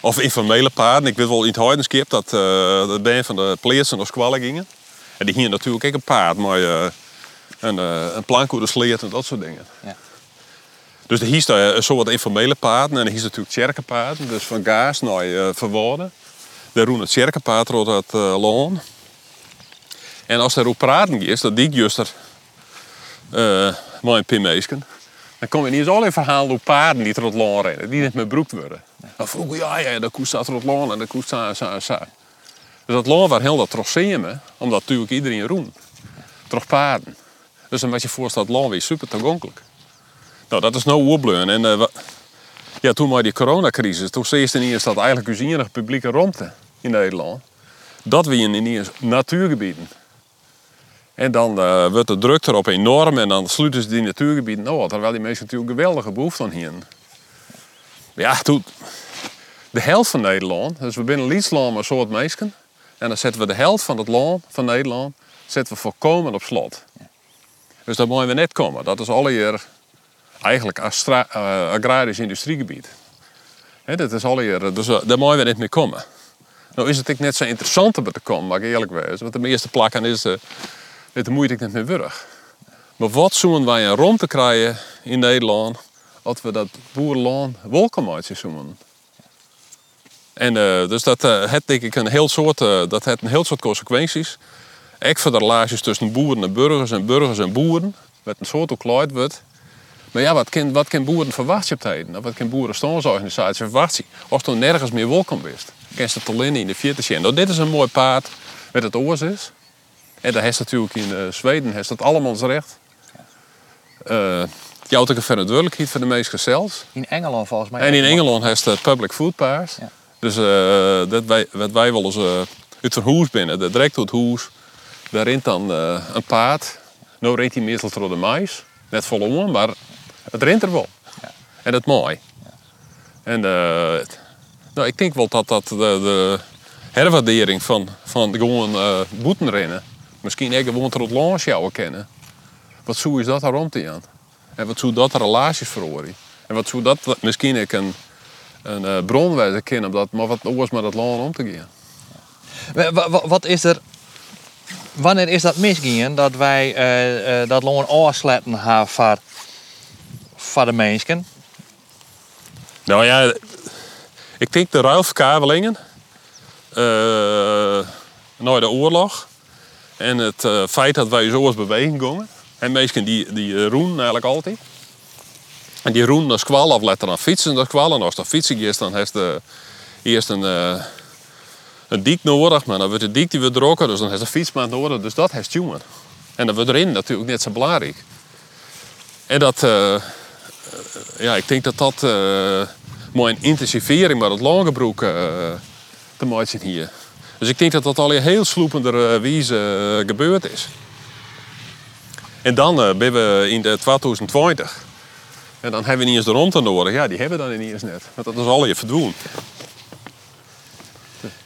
Of informele paarden. Ik weet wel in het Heidenskip dat uh, de band van de pleersen naar squallen gingen. En die gingen natuurlijk ook een paard, maar uh, een, een plank de sleert en dat soort dingen. Ja. Dus er is daar zo wat informele paarden en er is natuurlijk tjerkenpaarden, dus van gaas naar uh, verwoorden. Daar roen het tjerkenpaard rond het uh, loon. En als er op praten is, dat ik juist er uh, mijn pimeesken, dan kom je niet eens al in verhalen op paarden die het loon rennen, die niet meer broekt worden. Dan vroeg ja, ja, de koe staat het loon en de koe staat zo, zo. Dus dat loon waar heel dat trossemen, omdat natuurlijk iedereen roen. Toch paarden. Dus dan moet je voorstellen, dat loon weer super toegankelijk. Nou, dat is nou opbleun. En uh, ja, toen maar die coronacrisis, toen zei je eerst dat eigenlijk enige publieke ruimte in Nederland, dat we in eerst natuurgebieden. En dan uh, wordt de druk erop enorm en dan sluiten ze die natuurgebieden nou, terwijl die mensen natuurlijk geweldige behoefte aan hier. Ja, toen, de helft van Nederland, dus we binnen Lietsland maar soort mensen, en dan zetten we de helft van het land van Nederland zetten we volkomen op slot. Dus daar moeten we net komen. Dat is alle hier eigenlijk astra, uh, agrarisch industriegebied. He, dat is hier, dus uh, daar moeten we niet meer komen. Nou is het net zo interessant om te komen, mag ik eerlijk wezen. Want de meeste plakken is, uh, dit moet ik niet meer wurg. Maar wat zouden wij een rond te krijgen in Nederland, als we dat boerenland welkom zoeken? En dus dat het denk ik een heel soort, dat het een heel soort consequenties. Ook relaties tussen boeren en burgers en burgers en boeren. Met een soort gekleid wordt. Maar ja, wat kan, wat kan boeren verwachten op tijden? Wat kan boerenstandsorganisatie verwachten? Als er nergens meer welkom is. Kan ze te in de vierde zien. Nou, dit is een mooi paard met het oors is. En daar heeft natuurlijk in Zweden heeft dat allemaal recht. Je houdt ook een verantwoordelijkheid voor de mensen zelf. In Engeland volgens mij. En in Engeland heeft de public food. Ja. Dus eh, dat wij, wat wij wel eens uh, uit een huis binnen, direct uit het huis. Daar rint dan eh, een paard. Nou reed hij meestal door de mais. Net volle maar het rint er wel. En dat mooi. En eh, nou, ik denk wel dat dat de, de herwaardering van, van gewoon uh, boeten rennen. Misschien ook gewoon tot het launch kennen. Wat zo is dat daar rond te gaan? En wat zou dat relaties verhoren? En wat zou dat misschien ik een, een uh, bron wijzen kennen, dat, maar wat oors met dat land om te gaan? Wat, wat is er wanneer is dat misgegaan dat wij uh, uh, dat loon afsletten hebben voor, voor de mensen? Nou ja, ik denk de ruilverkabelingen uh, na de oorlog en het feit dat wij zo als beweging gingen. En mensen die, die roen eigenlijk altijd. En die roen als kwal afletten aan fietsen, dat kwal. En als dat fietsen is, dan heeft de eerst een een dik nodig, maar dan wordt de dik die weer drokken, dus dan heeft de fietsmaat nodig, dus dat heeft jongen. En dan wordt erin natuurlijk net zo belangrijk. En dat, uh, ja, ik denk dat dat uh, mooi een intensivering met het langebroek uh, te maken hier. Dus ik denk dat dat al heel sloepender wijze gebeurd is. En dan ben we in de 2020. En dan hebben we niet eens de rond nodig. Ja, die hebben we dan niet eens net. Want dat is al je verdwoen.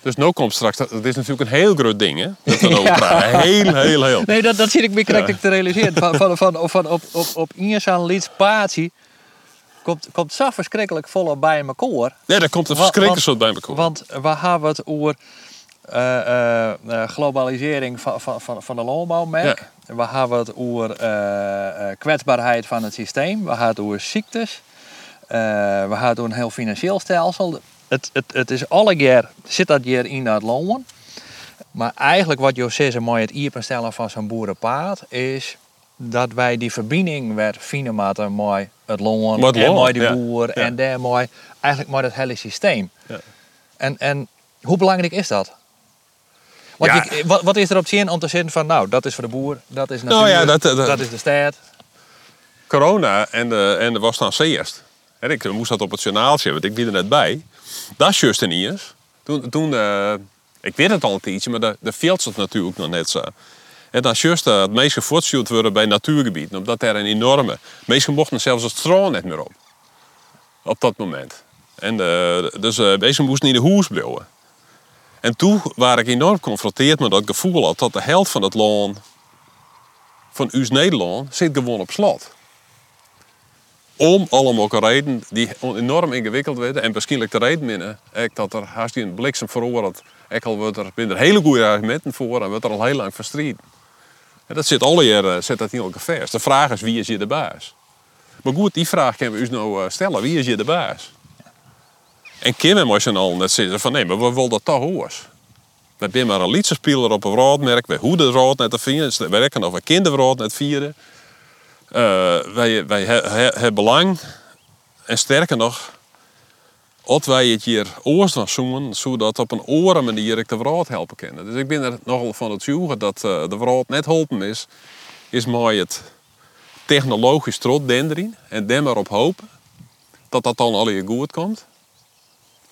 Dus no komt straks, dat is natuurlijk een heel groot ding, hè? Dat we over praten. Heel, heel, heel. Nee, dat, dat zit ik meer correct te realiseren. Van, van, van, van op, op, op zo'n lidspatie komt, komt zo verschrikkelijk vol bij elkaar. Ja, daar komt een verschrikkelijk soort bij elkaar. Want we hebben het over uh, uh, globalisering van, van, van, van de landbouwmerk. Ja. We hebben het over kwetsbaarheid van het systeem. We hebben het over ziektes. we hebben het over een heel financieel stelsel het, het, het is alle keer zit dat hier in dat loon. Maar eigenlijk wat zegt, mooi het iepenstellen van zo'n boerenpaard, is dat wij die verbinding werd vinden met mooi het loon en mooi de boer en daar mooi eigenlijk mooi het hele systeem. Ja. En, en hoe belangrijk is dat? Je, wat, wat, is er op zin om te zeggen van nou, dat is voor de boer, dat is natuurlijk, nou ja, dat, dat, is de stad. Corona en de, en de was dan eerst. Ik moest dat op het journaaltje, want ik ben er net bij. Dat is juist niet eens. Toen, toen uh, ik weet het al een tijdje, maar de, de het natuurlijk nog net zo. En dan juist uh, het meest gevoortstuurd worden bij natuurgebieden, omdat er een enorme... Meesten mochten zelfs het straal net meer op. Op dat moment. En uh, dus deze moesten niet de hoes blijven. En toen was ik enorm geconfronteerd met dat gevoel dat de helft van het land van ons Nederland zit gewoon op slot om allemaal reden die enorm ingewikkeld werden. En waarschijnlijk de reden minnen. dat er haast een bliksem veroordeeld. Ik al wordt er binnen hele goede argumenten voor en wordt er al heel lang verstreden. En dat zit alle jaren zit dat niet elke vers. De vraag is wie is je de baas? Maar goed, die vraag kunnen we u nou stellen. Wie is je de baas? En Kim emotional net zeggen van nee, maar we willen dat toch hoors. We zijn maar een liedjespeler op een roodmerk. We hoe de rood net te vieren. We werken of een kinderrood net vieren. Uh, wij, wij hebben belang, en sterker nog, als wij het hier oors van zodat op een oren manier ik de vrouw helpen kunnen. Dus ik ben er nogal van het zoeken dat uh, de vrouw net helpen is, is mooi het technologisch trot denderen en dan maar op hopen dat dat dan al je goed komt.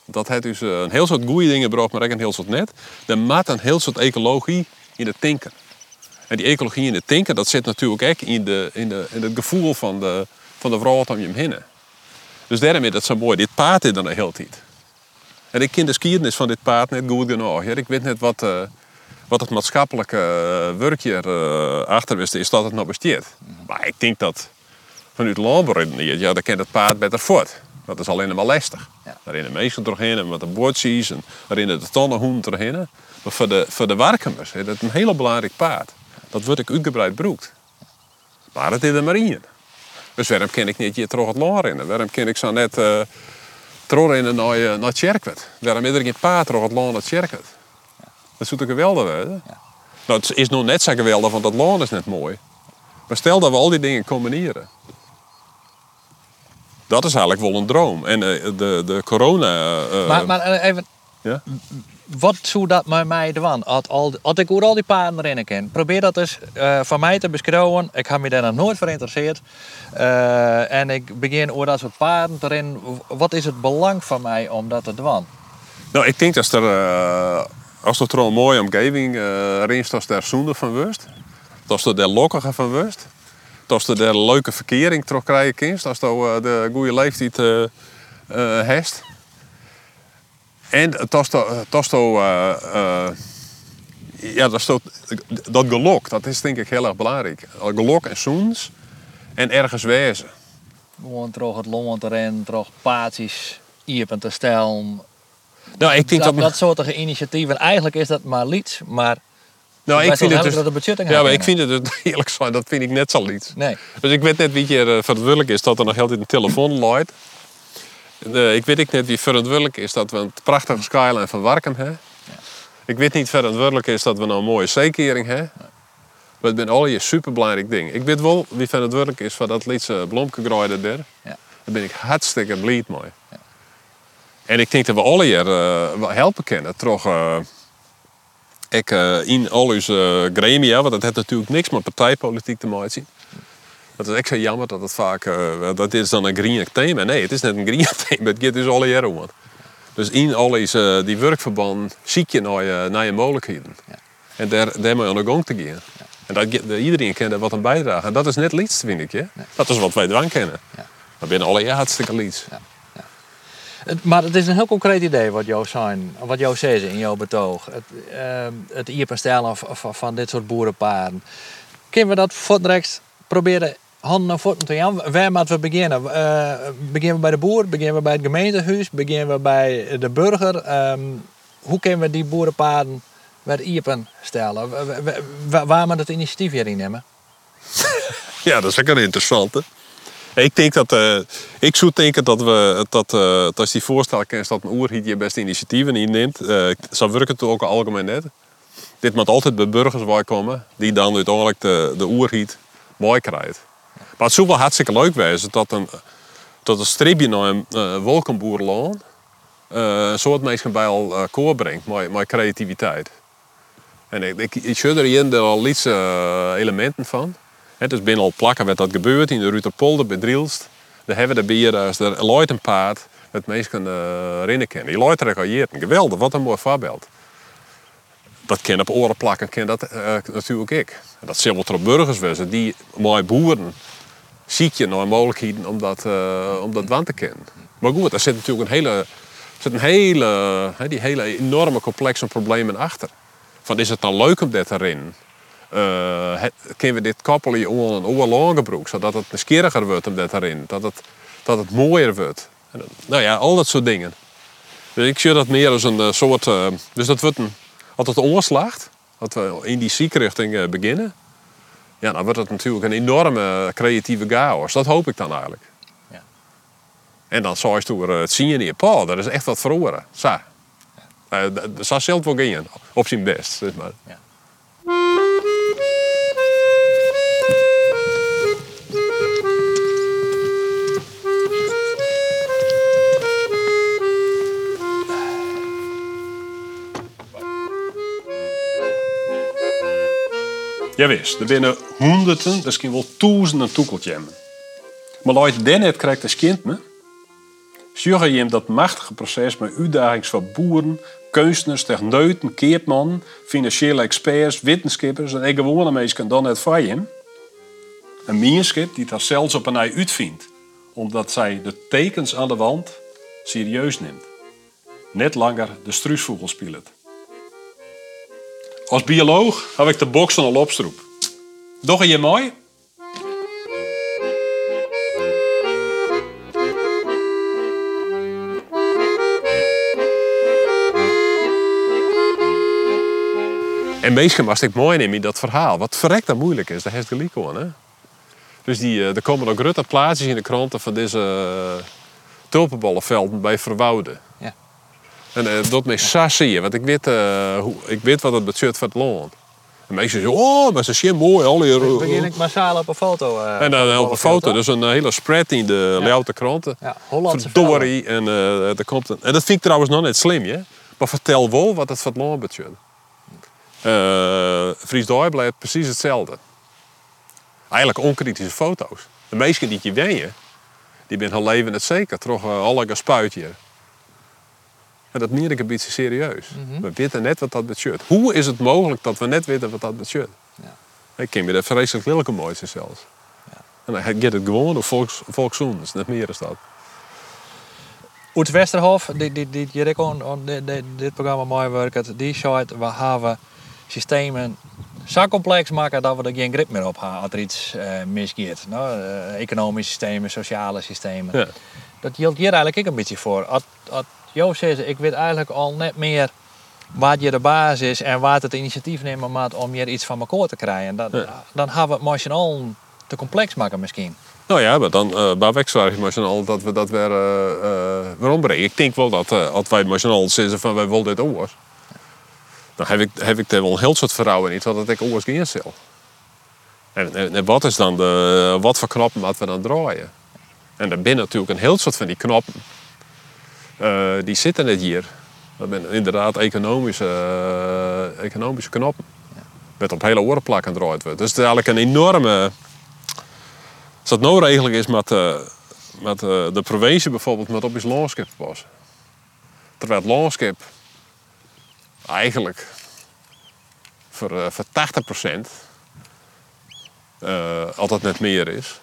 Dat het dus eh, een heel soort goede dingen bracht, maar ook een heel soort net. Dan maakt een heel soort ecologie in het denken. En die ecologie in het denken, dat zit natuurlijk ook in, de, in, de, in het gevoel van de, van de vrouw om je heen. Dus daarom is dat zo mooi. Dit paard is er de hele tijd. En ik ken de skiernis van dit paard net goed genoeg. Ik weet net wat, uh, wat het maatschappelijke uh, werkje uh, achter is, is dat het nog besteedt. Maar ik denk dat vanuit landbouw ja, dan kent het paard beter voort. Dat is alleen maar lastig. Ja. Daar in de meesten doorheen en met de boordjes en daarin de tonnenhoen doorheen. Maar voor de, voor de werknemers is dat een heel belangrijk paard. Dat wordt ik uitgebreid broekt. Maar het is de marine. Dus waarom kan ik niet hier terug het land rennen? Waarom kan ik zo net uh, terugrennen naar, uh, naar Tjerkwet? Waarom is er geen paard terug het land naar Tjerkwet? Dat zou toch geweldig zijn? Ja. Nou, het is nog net zo geweldig, want dat land is net mooi. Maar stel dat we al die dingen combineren. Dat is eigenlijk wel een droom. En uh, de, de corona... maar, maar even, Ja? Wat zou dat met mij doen? Als, al, als ik over al die paarden rennen kan. Probeer dat eens eh, van mij te beschrijven. Ik heb me daar nog nooit voor geïnteresseerd. Eh, en ik begin over dat soort paarden rennen. Wat is het belang van mij om dat te doen? Nou, ik denk dat er, eh, als er een mooie omgeving uh, rinst, als daar zoende van wust. Als er daar lokkige van wust. Als er een leuke verkering terug krijgen. Als uh, de goede leeftijd uh, uh. En dat is ja, dat, is dat, dat gelok, dat is denk ik heel erg belangrijk. Gelok en zoens en ergens wezen. Gewoon terug het lommend te rennen, terug paadjes iepen te stellen. Nou, ik denk dat, dat, dat soort initiatieven, eigenlijk is dat maar lied, maar nou, ik vind het dus, dat de budgetting ja, maar ik vind het dus, eerlijk gezegd, dat vind ik net zo lied. Nee. Dus ik weet net wie je uh, verantwoordelijk is dat er nog altijd een telefoon luidt. Uh, ik weet net wie verantwoordelijk is dat we een prachtige skyline van Warken hebben. Ja. Ik weet niet verantwoordelijk is dat we nou een mooie zeekering hebben. Ja. Maar het zijn al je superbelangrijk ding. Ik weet wel wie verantwoordelijk is voor dat liedje Blomke graaide daar. Ja. Daar ben ik hartstikke blij mee. Ja. En ik denk dat we alle hier uh, helpen kunnen. Toch, uh, ik, uh, in al onze gremia, want dat heeft natuurlijk niks met partijpolitiek te maken. Dat is echt zo jammer dat het vaak, dat is dan een green thema. Nee, het is net een green thema, het gaat dus alle hier om. Dus in al deze, die werkverbanden zie je naar je, naar je mogelijkheden. Ja. En daar, daar moet je aan de gang te gaan. Ja. En dat, iedereen kent wat een bijdrage. En dat is net liefst, vind ik. Je? Nee. Dat is wat wij dwang kennen. Ja. Maar binnen alle jaar hartstikke liefst. Ja. Maar het is een heel concreet idee wat jou zijn, wat jou zegt in jouw betoog. Het, uh, het ierpenstellen van, van dit soort boerenpaarden. Kunnen we dat voortrechts proberen handen en voeten te gaan? Waar moeten we beginnen? Uh, beginnen we bij de boer? Beginnen we bij het gemeentehuis? Beginnen we bij de burger? Um, hoe kunnen we die boerenpaarden bij iepen stellen? Waar, moet het initiatief hierin nemen? Ja, dat is ook een interessante. Ik denk dat, uh, ik zou denken dat we, dat, uh, als die voorstel kent dat een oerhiet je beste initiatieven inneemt, uh, zou werken het ook algemeen net. Dit moet altijd bij burgers waar komen, die dan uiteindelijk de, de oerhiet mooi krijgt. Maar het zou wel hartstikke leuk wezen dat een, dat een stripje naar een uh, wolkenboerloon een soort mensen bij al koor brengt, met creativiteit. En ik, ik, ik zie er al iets elementen van. Het is binnen al plakken wat dat gebeurt in de Ruterpolder bij Drielst. Daar hebben de bier, als er looit een paard, het mensen uh, rennen kennen. Die looit reageert. Geweldig, wat een mooi voorbeeld. Dat kan op oren plakken, kan dat uh, natuurlijk ik. Dat wel er burgers die mooie boeren ziet je naar mogelijkheden om dat, uh, om te kennen. Maar goed, er zit natuurlijk een hele, zit een hele, die hele enorme complexe problemen achter. Van is het dan leuk om dit te rennen? uh, kunnen we dit koppelen aan een oorlogenbroek, zodat het nieuwsgieriger wordt om dat erin, dat het, dat het mooier wordt. En, nou ja, al dat soort dingen. Dus ik zie dat meer als een uh, soort, uh, dus dat wordt een, als het omslaagt, dat we in die ziekrichting beginnen, ja, dan wordt het natuurlijk een enorme creatieve chaos. Dat hoop ik dan eigenlijk. Ja. En dan zou je toen het zien in je pa, dat is echt wat verloren. Zo. Ja. dat zou zelf wel gaan, op zijn best. Zeg maar. Ja. Ja, wist, er binnen honderden, misschien wel duizenden toekeltjemmen. Maar als je net krijgt als kind me, je dat machtige proces met uitdagingen van boeren, kunstenaars, techneuten, keertmannen, financiële experts, wetenschappers en gewone mensen dan net van je. Een mierschip die dat zelfs op een ei uitvindt, omdat zij de tekens aan de wand serieus neemt. Net langer de struisvogel speelt. Als bioloog heb ik de boksen al opstroep. Doch je mooi? En meestal was ik mooi in dat verhaal. Wat verrekt dat moeilijk is, dat heeft gelijk hoor. Hè? Dus die, er komen ook grote plaatsjes in de kranten van deze uh, tulpenbollenvelden bij Verwouden. En uh, dat met sassie, want ik weet, uh, hoe, ik weet wat het betekent voor het land. En mensen zeggen, oh, maar ze zien mooi. Al hier, uh, begin ik massaal op een foto. Uh, en dan op een foto, dus een hele spread in de ja. kranten. Ja, Hollandse Verdorie. En, er komt een, en dat vind ik trouwens nog net slim, hè? Maar vertel wel wat het van het land. Uh, Fries Doorblijft precies hetzelfde. Eigenlijk onkritische foto's. De meesten die je wen die zijn hun leven het zeker. Toch alle spuitje. En dat meer ik een beetje serieus. Mhm. We weten net wat dat betekent. Hoe is het mogelijk dat we net weten wat dat betekent? Ja. Ik ken me dat vreselijk lelijke mooiste zelfs. En dan gaat het gewoon door volks, volkszoen. Dat is net meer dan dat. Oet Westerhof, die, die, die, die, on, on, dit, programma mooi werkt, die zei we hebben systemen zo complex maken dat we er geen grip meer op hebben als er iets uh, misgaat. Nou, uh, economische systemen, sociale systemen. Ja. Dat geldt hier eigenlijk ook een beetje voor. Als, als Jo zegt, ik weet eigenlijk al net meer wat je de basis is en waar het initiatief nemen moet om hier iets van elkaar te krijgen. Ja. Dan hebben we het misschien al te complex maken misschien. Nou ja, maar dan uh, bij wegzwaar dat we dat weer, uh, uh, weer ombrengen. Ik denk wel dat uh, als wij machinaal zeggen van wij willen dit oors. Dan heb ik, heb ik er wel een heel soort vertrouwen in dat ik oors geen zal. En, en, en wat is dan de, wat voor knoppen wat we dan draaien? En er binnen natuurlijk een heel soort van die knoppen. Uh, die zitten net hier. Dat zijn inderdaad economische, uh, economische knoppen. Met op hele oren plakken draait wordt. Dus het is eigenlijk een enorme. Als dat nou regelijk is met, uh, met de provincie bijvoorbeeld, met op is landschap passen. Terwijl het landschap eigenlijk voor, voor 80% altijd net meer is,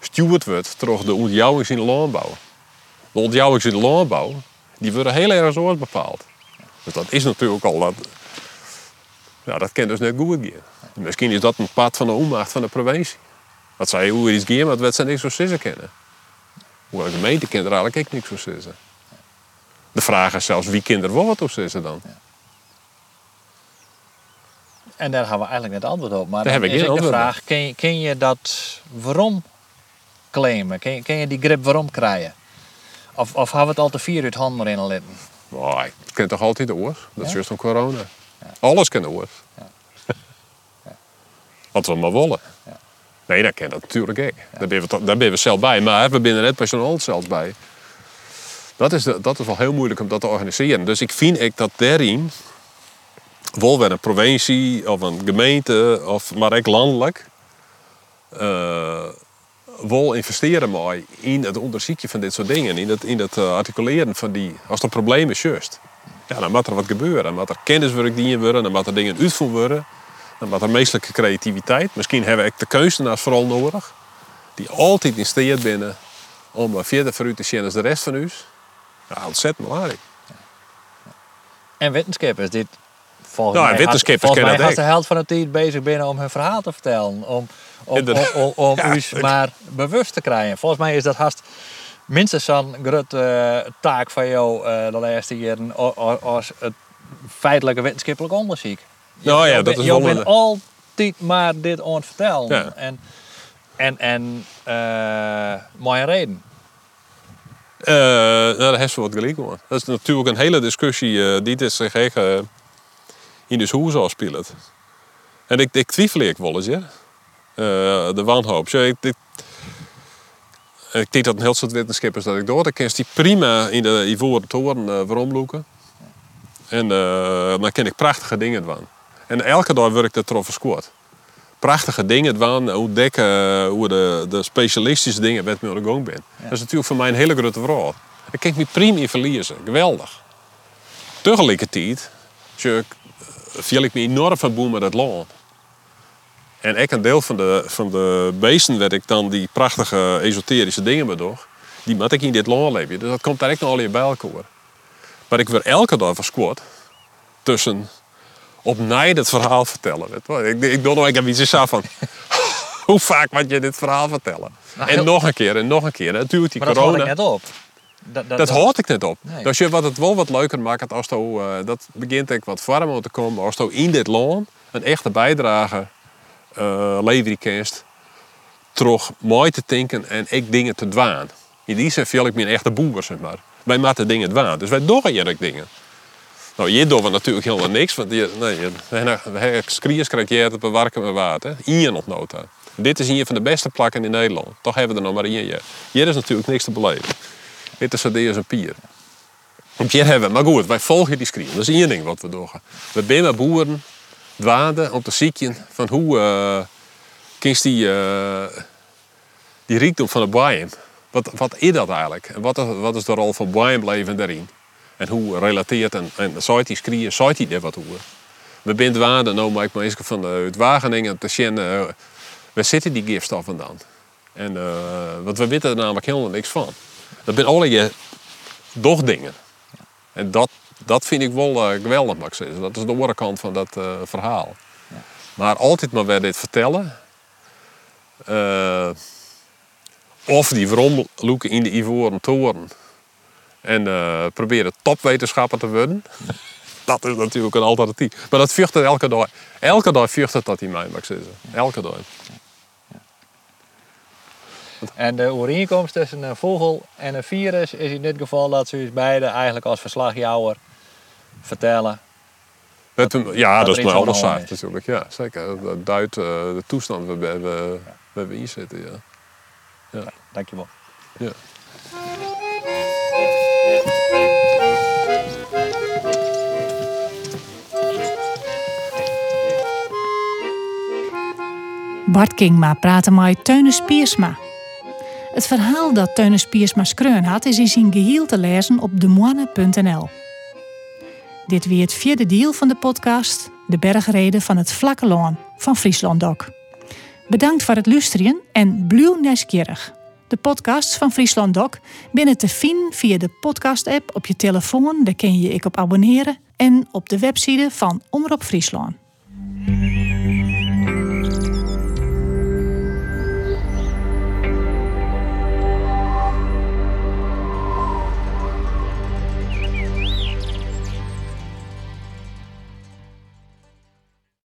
stuurd wordt door de ontjouwings in de landbouw. De ontjouwings in de landbouw, die worden heel erg soort bepaald. Dus dat is natuurlijk al dat. Ja, dat kan dus net goed gaan. Misschien is dat een pad van de onmacht van de provincie. Dat zij hoe iets gaan, maar dat ze niks zo zissen kennen. Hoe de gemeente kent er eigenlijk ook niks zo zissen. De vraag is zelfs wie kinderen wat op zissen dan. En daar hebben we eigenlijk net antwoord op. Maar Daar heb ik is de vraag, ken je, ken je dat waarom claimen? Ken je, ken je die grip waarom krijgen? Of, of hebben we het al te vier uit handen erin litten? Oh, ik ken toch altijd de oors. Dat is juist om corona. Alles kan de oors. Wat we maar willen. Nee, dat kan dat natuurlijk ook. Daar ben we, daar ben we zelf bij. Maar we binnen net personeel zelfs bij. Dat is, de- dat is wel heel moeilijk om dat te organiseren. Dus ik vind ik dat daarin, wel weer een provincie of een gemeente, of maar ook landelijk, eh wel investeren mooi in het onderzoeken van dit soort dingen. In het, in het eh, articuleren van die, als er problemen is juist. Ja, dan moet er wat gebeuren. Dan moet er kenniswerk dienen worden, dan moet er dingen uitvoerd worden. Dan moet er meestelijke creativiteit. Misschien hebben we ook de kunstenaars vooral nodig. Die altijd in binnen om verder vooruit te zien als de rest van u. Ja, ontzettend belangrijk. En wetenschappers, dit volgens Nou, mij, wetenschappers volgens mij dat de helft van de tijd bezig binnen om hun verhaal te vertellen. Om, om, om, Ja, maar bewust te krijgen. Volgens mij is dat haast minstens zo'n grote eh, taak van jou eh, de laatste jaren als het feitelijke wetenschappelijk onderzoek. Nou ja, Je- dat is je bent een- altijd maar dit aan het vertellen. Ja. En, en, en eh mooie reden. Eh, nou, daar heeft ze wat gelijk hoor. Dat is natuurlijk een hele discussie eh, die dit zich in de hoes afspeelt. En ik, ik twijfel ik wel eens, ja. Eh, de wanhoop. Zo, ik, ik, ik denk dat een heel soort wetenschappers dat ik door. Dan kan die prima in de Ivoren Toren uh. En eh, dan ken ik prachtige dingen doen. En elke dag word ik er troffen scoort. Prachtige dingen doen, ontdekken eh, hoe de, de specialistische dingen met me aan de gang ben. Dat is natuurlijk voor mij een hele grote vraag. Daar kan ik me prima in verliezen. Geweldig. Tegelijkertijd viel ik me enorm van boel met het land. En ik een deel van de, van de beesten werd ik dan die prachtige esoterische dingen bedoel. Die moet ik in dit land leven. Dus dat komt daar echt nog al bij elkaar. Maar ik word elke dag verschoord tussen opnieuw het verhaal vertellen. Ik, ik doe nog een iets zo van. Hoe vaak moet je dit verhaal vertellen? Nou, en nog een keer en nog een keer. Natuurlijk die Maar dat hoor corona. ik net op. Dat, dat, Dat hoort ik net op. Nee. Dus je wat het wel wat leuker maakt als je, eh, dat begint ik wat warmer te komen als je in dit land een echte bijdrage uh, kunst terug mooi te denken en ik dingen te dwaan. In die zin viel ik me een echte boer, zeg maar. Wij maken dingen dwaan, dus wij doen hier dingen. Nou, hier doen we natuurlijk helemaal niks, want je, nee, je, we we skriers krijgen op bewerken met water. Hier nog nota. Dit is hier van de beste plakken in Nederland. Toch hebben we er nog maar één. Hier, hier is natuurlijk niks te beleven. Dit is als een pier. Op je hebben, maar goed, wij volgen die screen. Dat is één ding wat we doen. We zijn boeren, dwaden om te zien van hoe uh, die, uh, die rijkdom van de bijen. Wat, wat is dat eigenlijk? En wat wat is de rol van bijenbeleven daarin? En hoe relateert en, en die screen, zou die er wat over? We zijn dwaden, nou maak ik me eens van uit Wageningen te zien, uh, waar zitten die gifstoffen dan? En, uh, want we weten er namelijk helemaal niks van. Dat zijn alle je doch dingen. En dat, dat vind ik wel uh, geweldig, mag ik zeggen. Dat is de andere kant van dat uh, verhaal. Ja. Maar altijd maar weer dit vertellen. Uh, of die veromloeken in de Ivoren Toren. En proberen topwetenschapper te worden. dat is natuurlijk een alternatief. Maar dat vuurt elke dag. Elke dag vuurt het dat in mij, mag ik zeggen. Elke dag. En de overeenkomst tussen een vogel en een virus is in dit geval dat ze dus beide eigenlijk als verslagjouwer vertellen. Dat, ja, dat, is maar alles zaak natuurlijk. Ja, zeker. Dat duidt uh, de toestand waarbij we, waar we hier zitten. Ja. Ja. ja dankjewel. Ja. Bart Kingma praten met Teunus Piersma. Het verhaal dat Teunus Piersma skreun had is in zijn geheel te lezen op demoine.nl. Dit weer het vierde deel van de podcast De bergreden van het Vlakke Loon van Friesland Doc. Bedankt voor het luisteren en bluw nieuwsgierig. De podcasts van Friesland Doc binnen te vinden via de podcast-app op je telefoon, daar kun je ik op abonneren, en op de website van Omroep Friesland.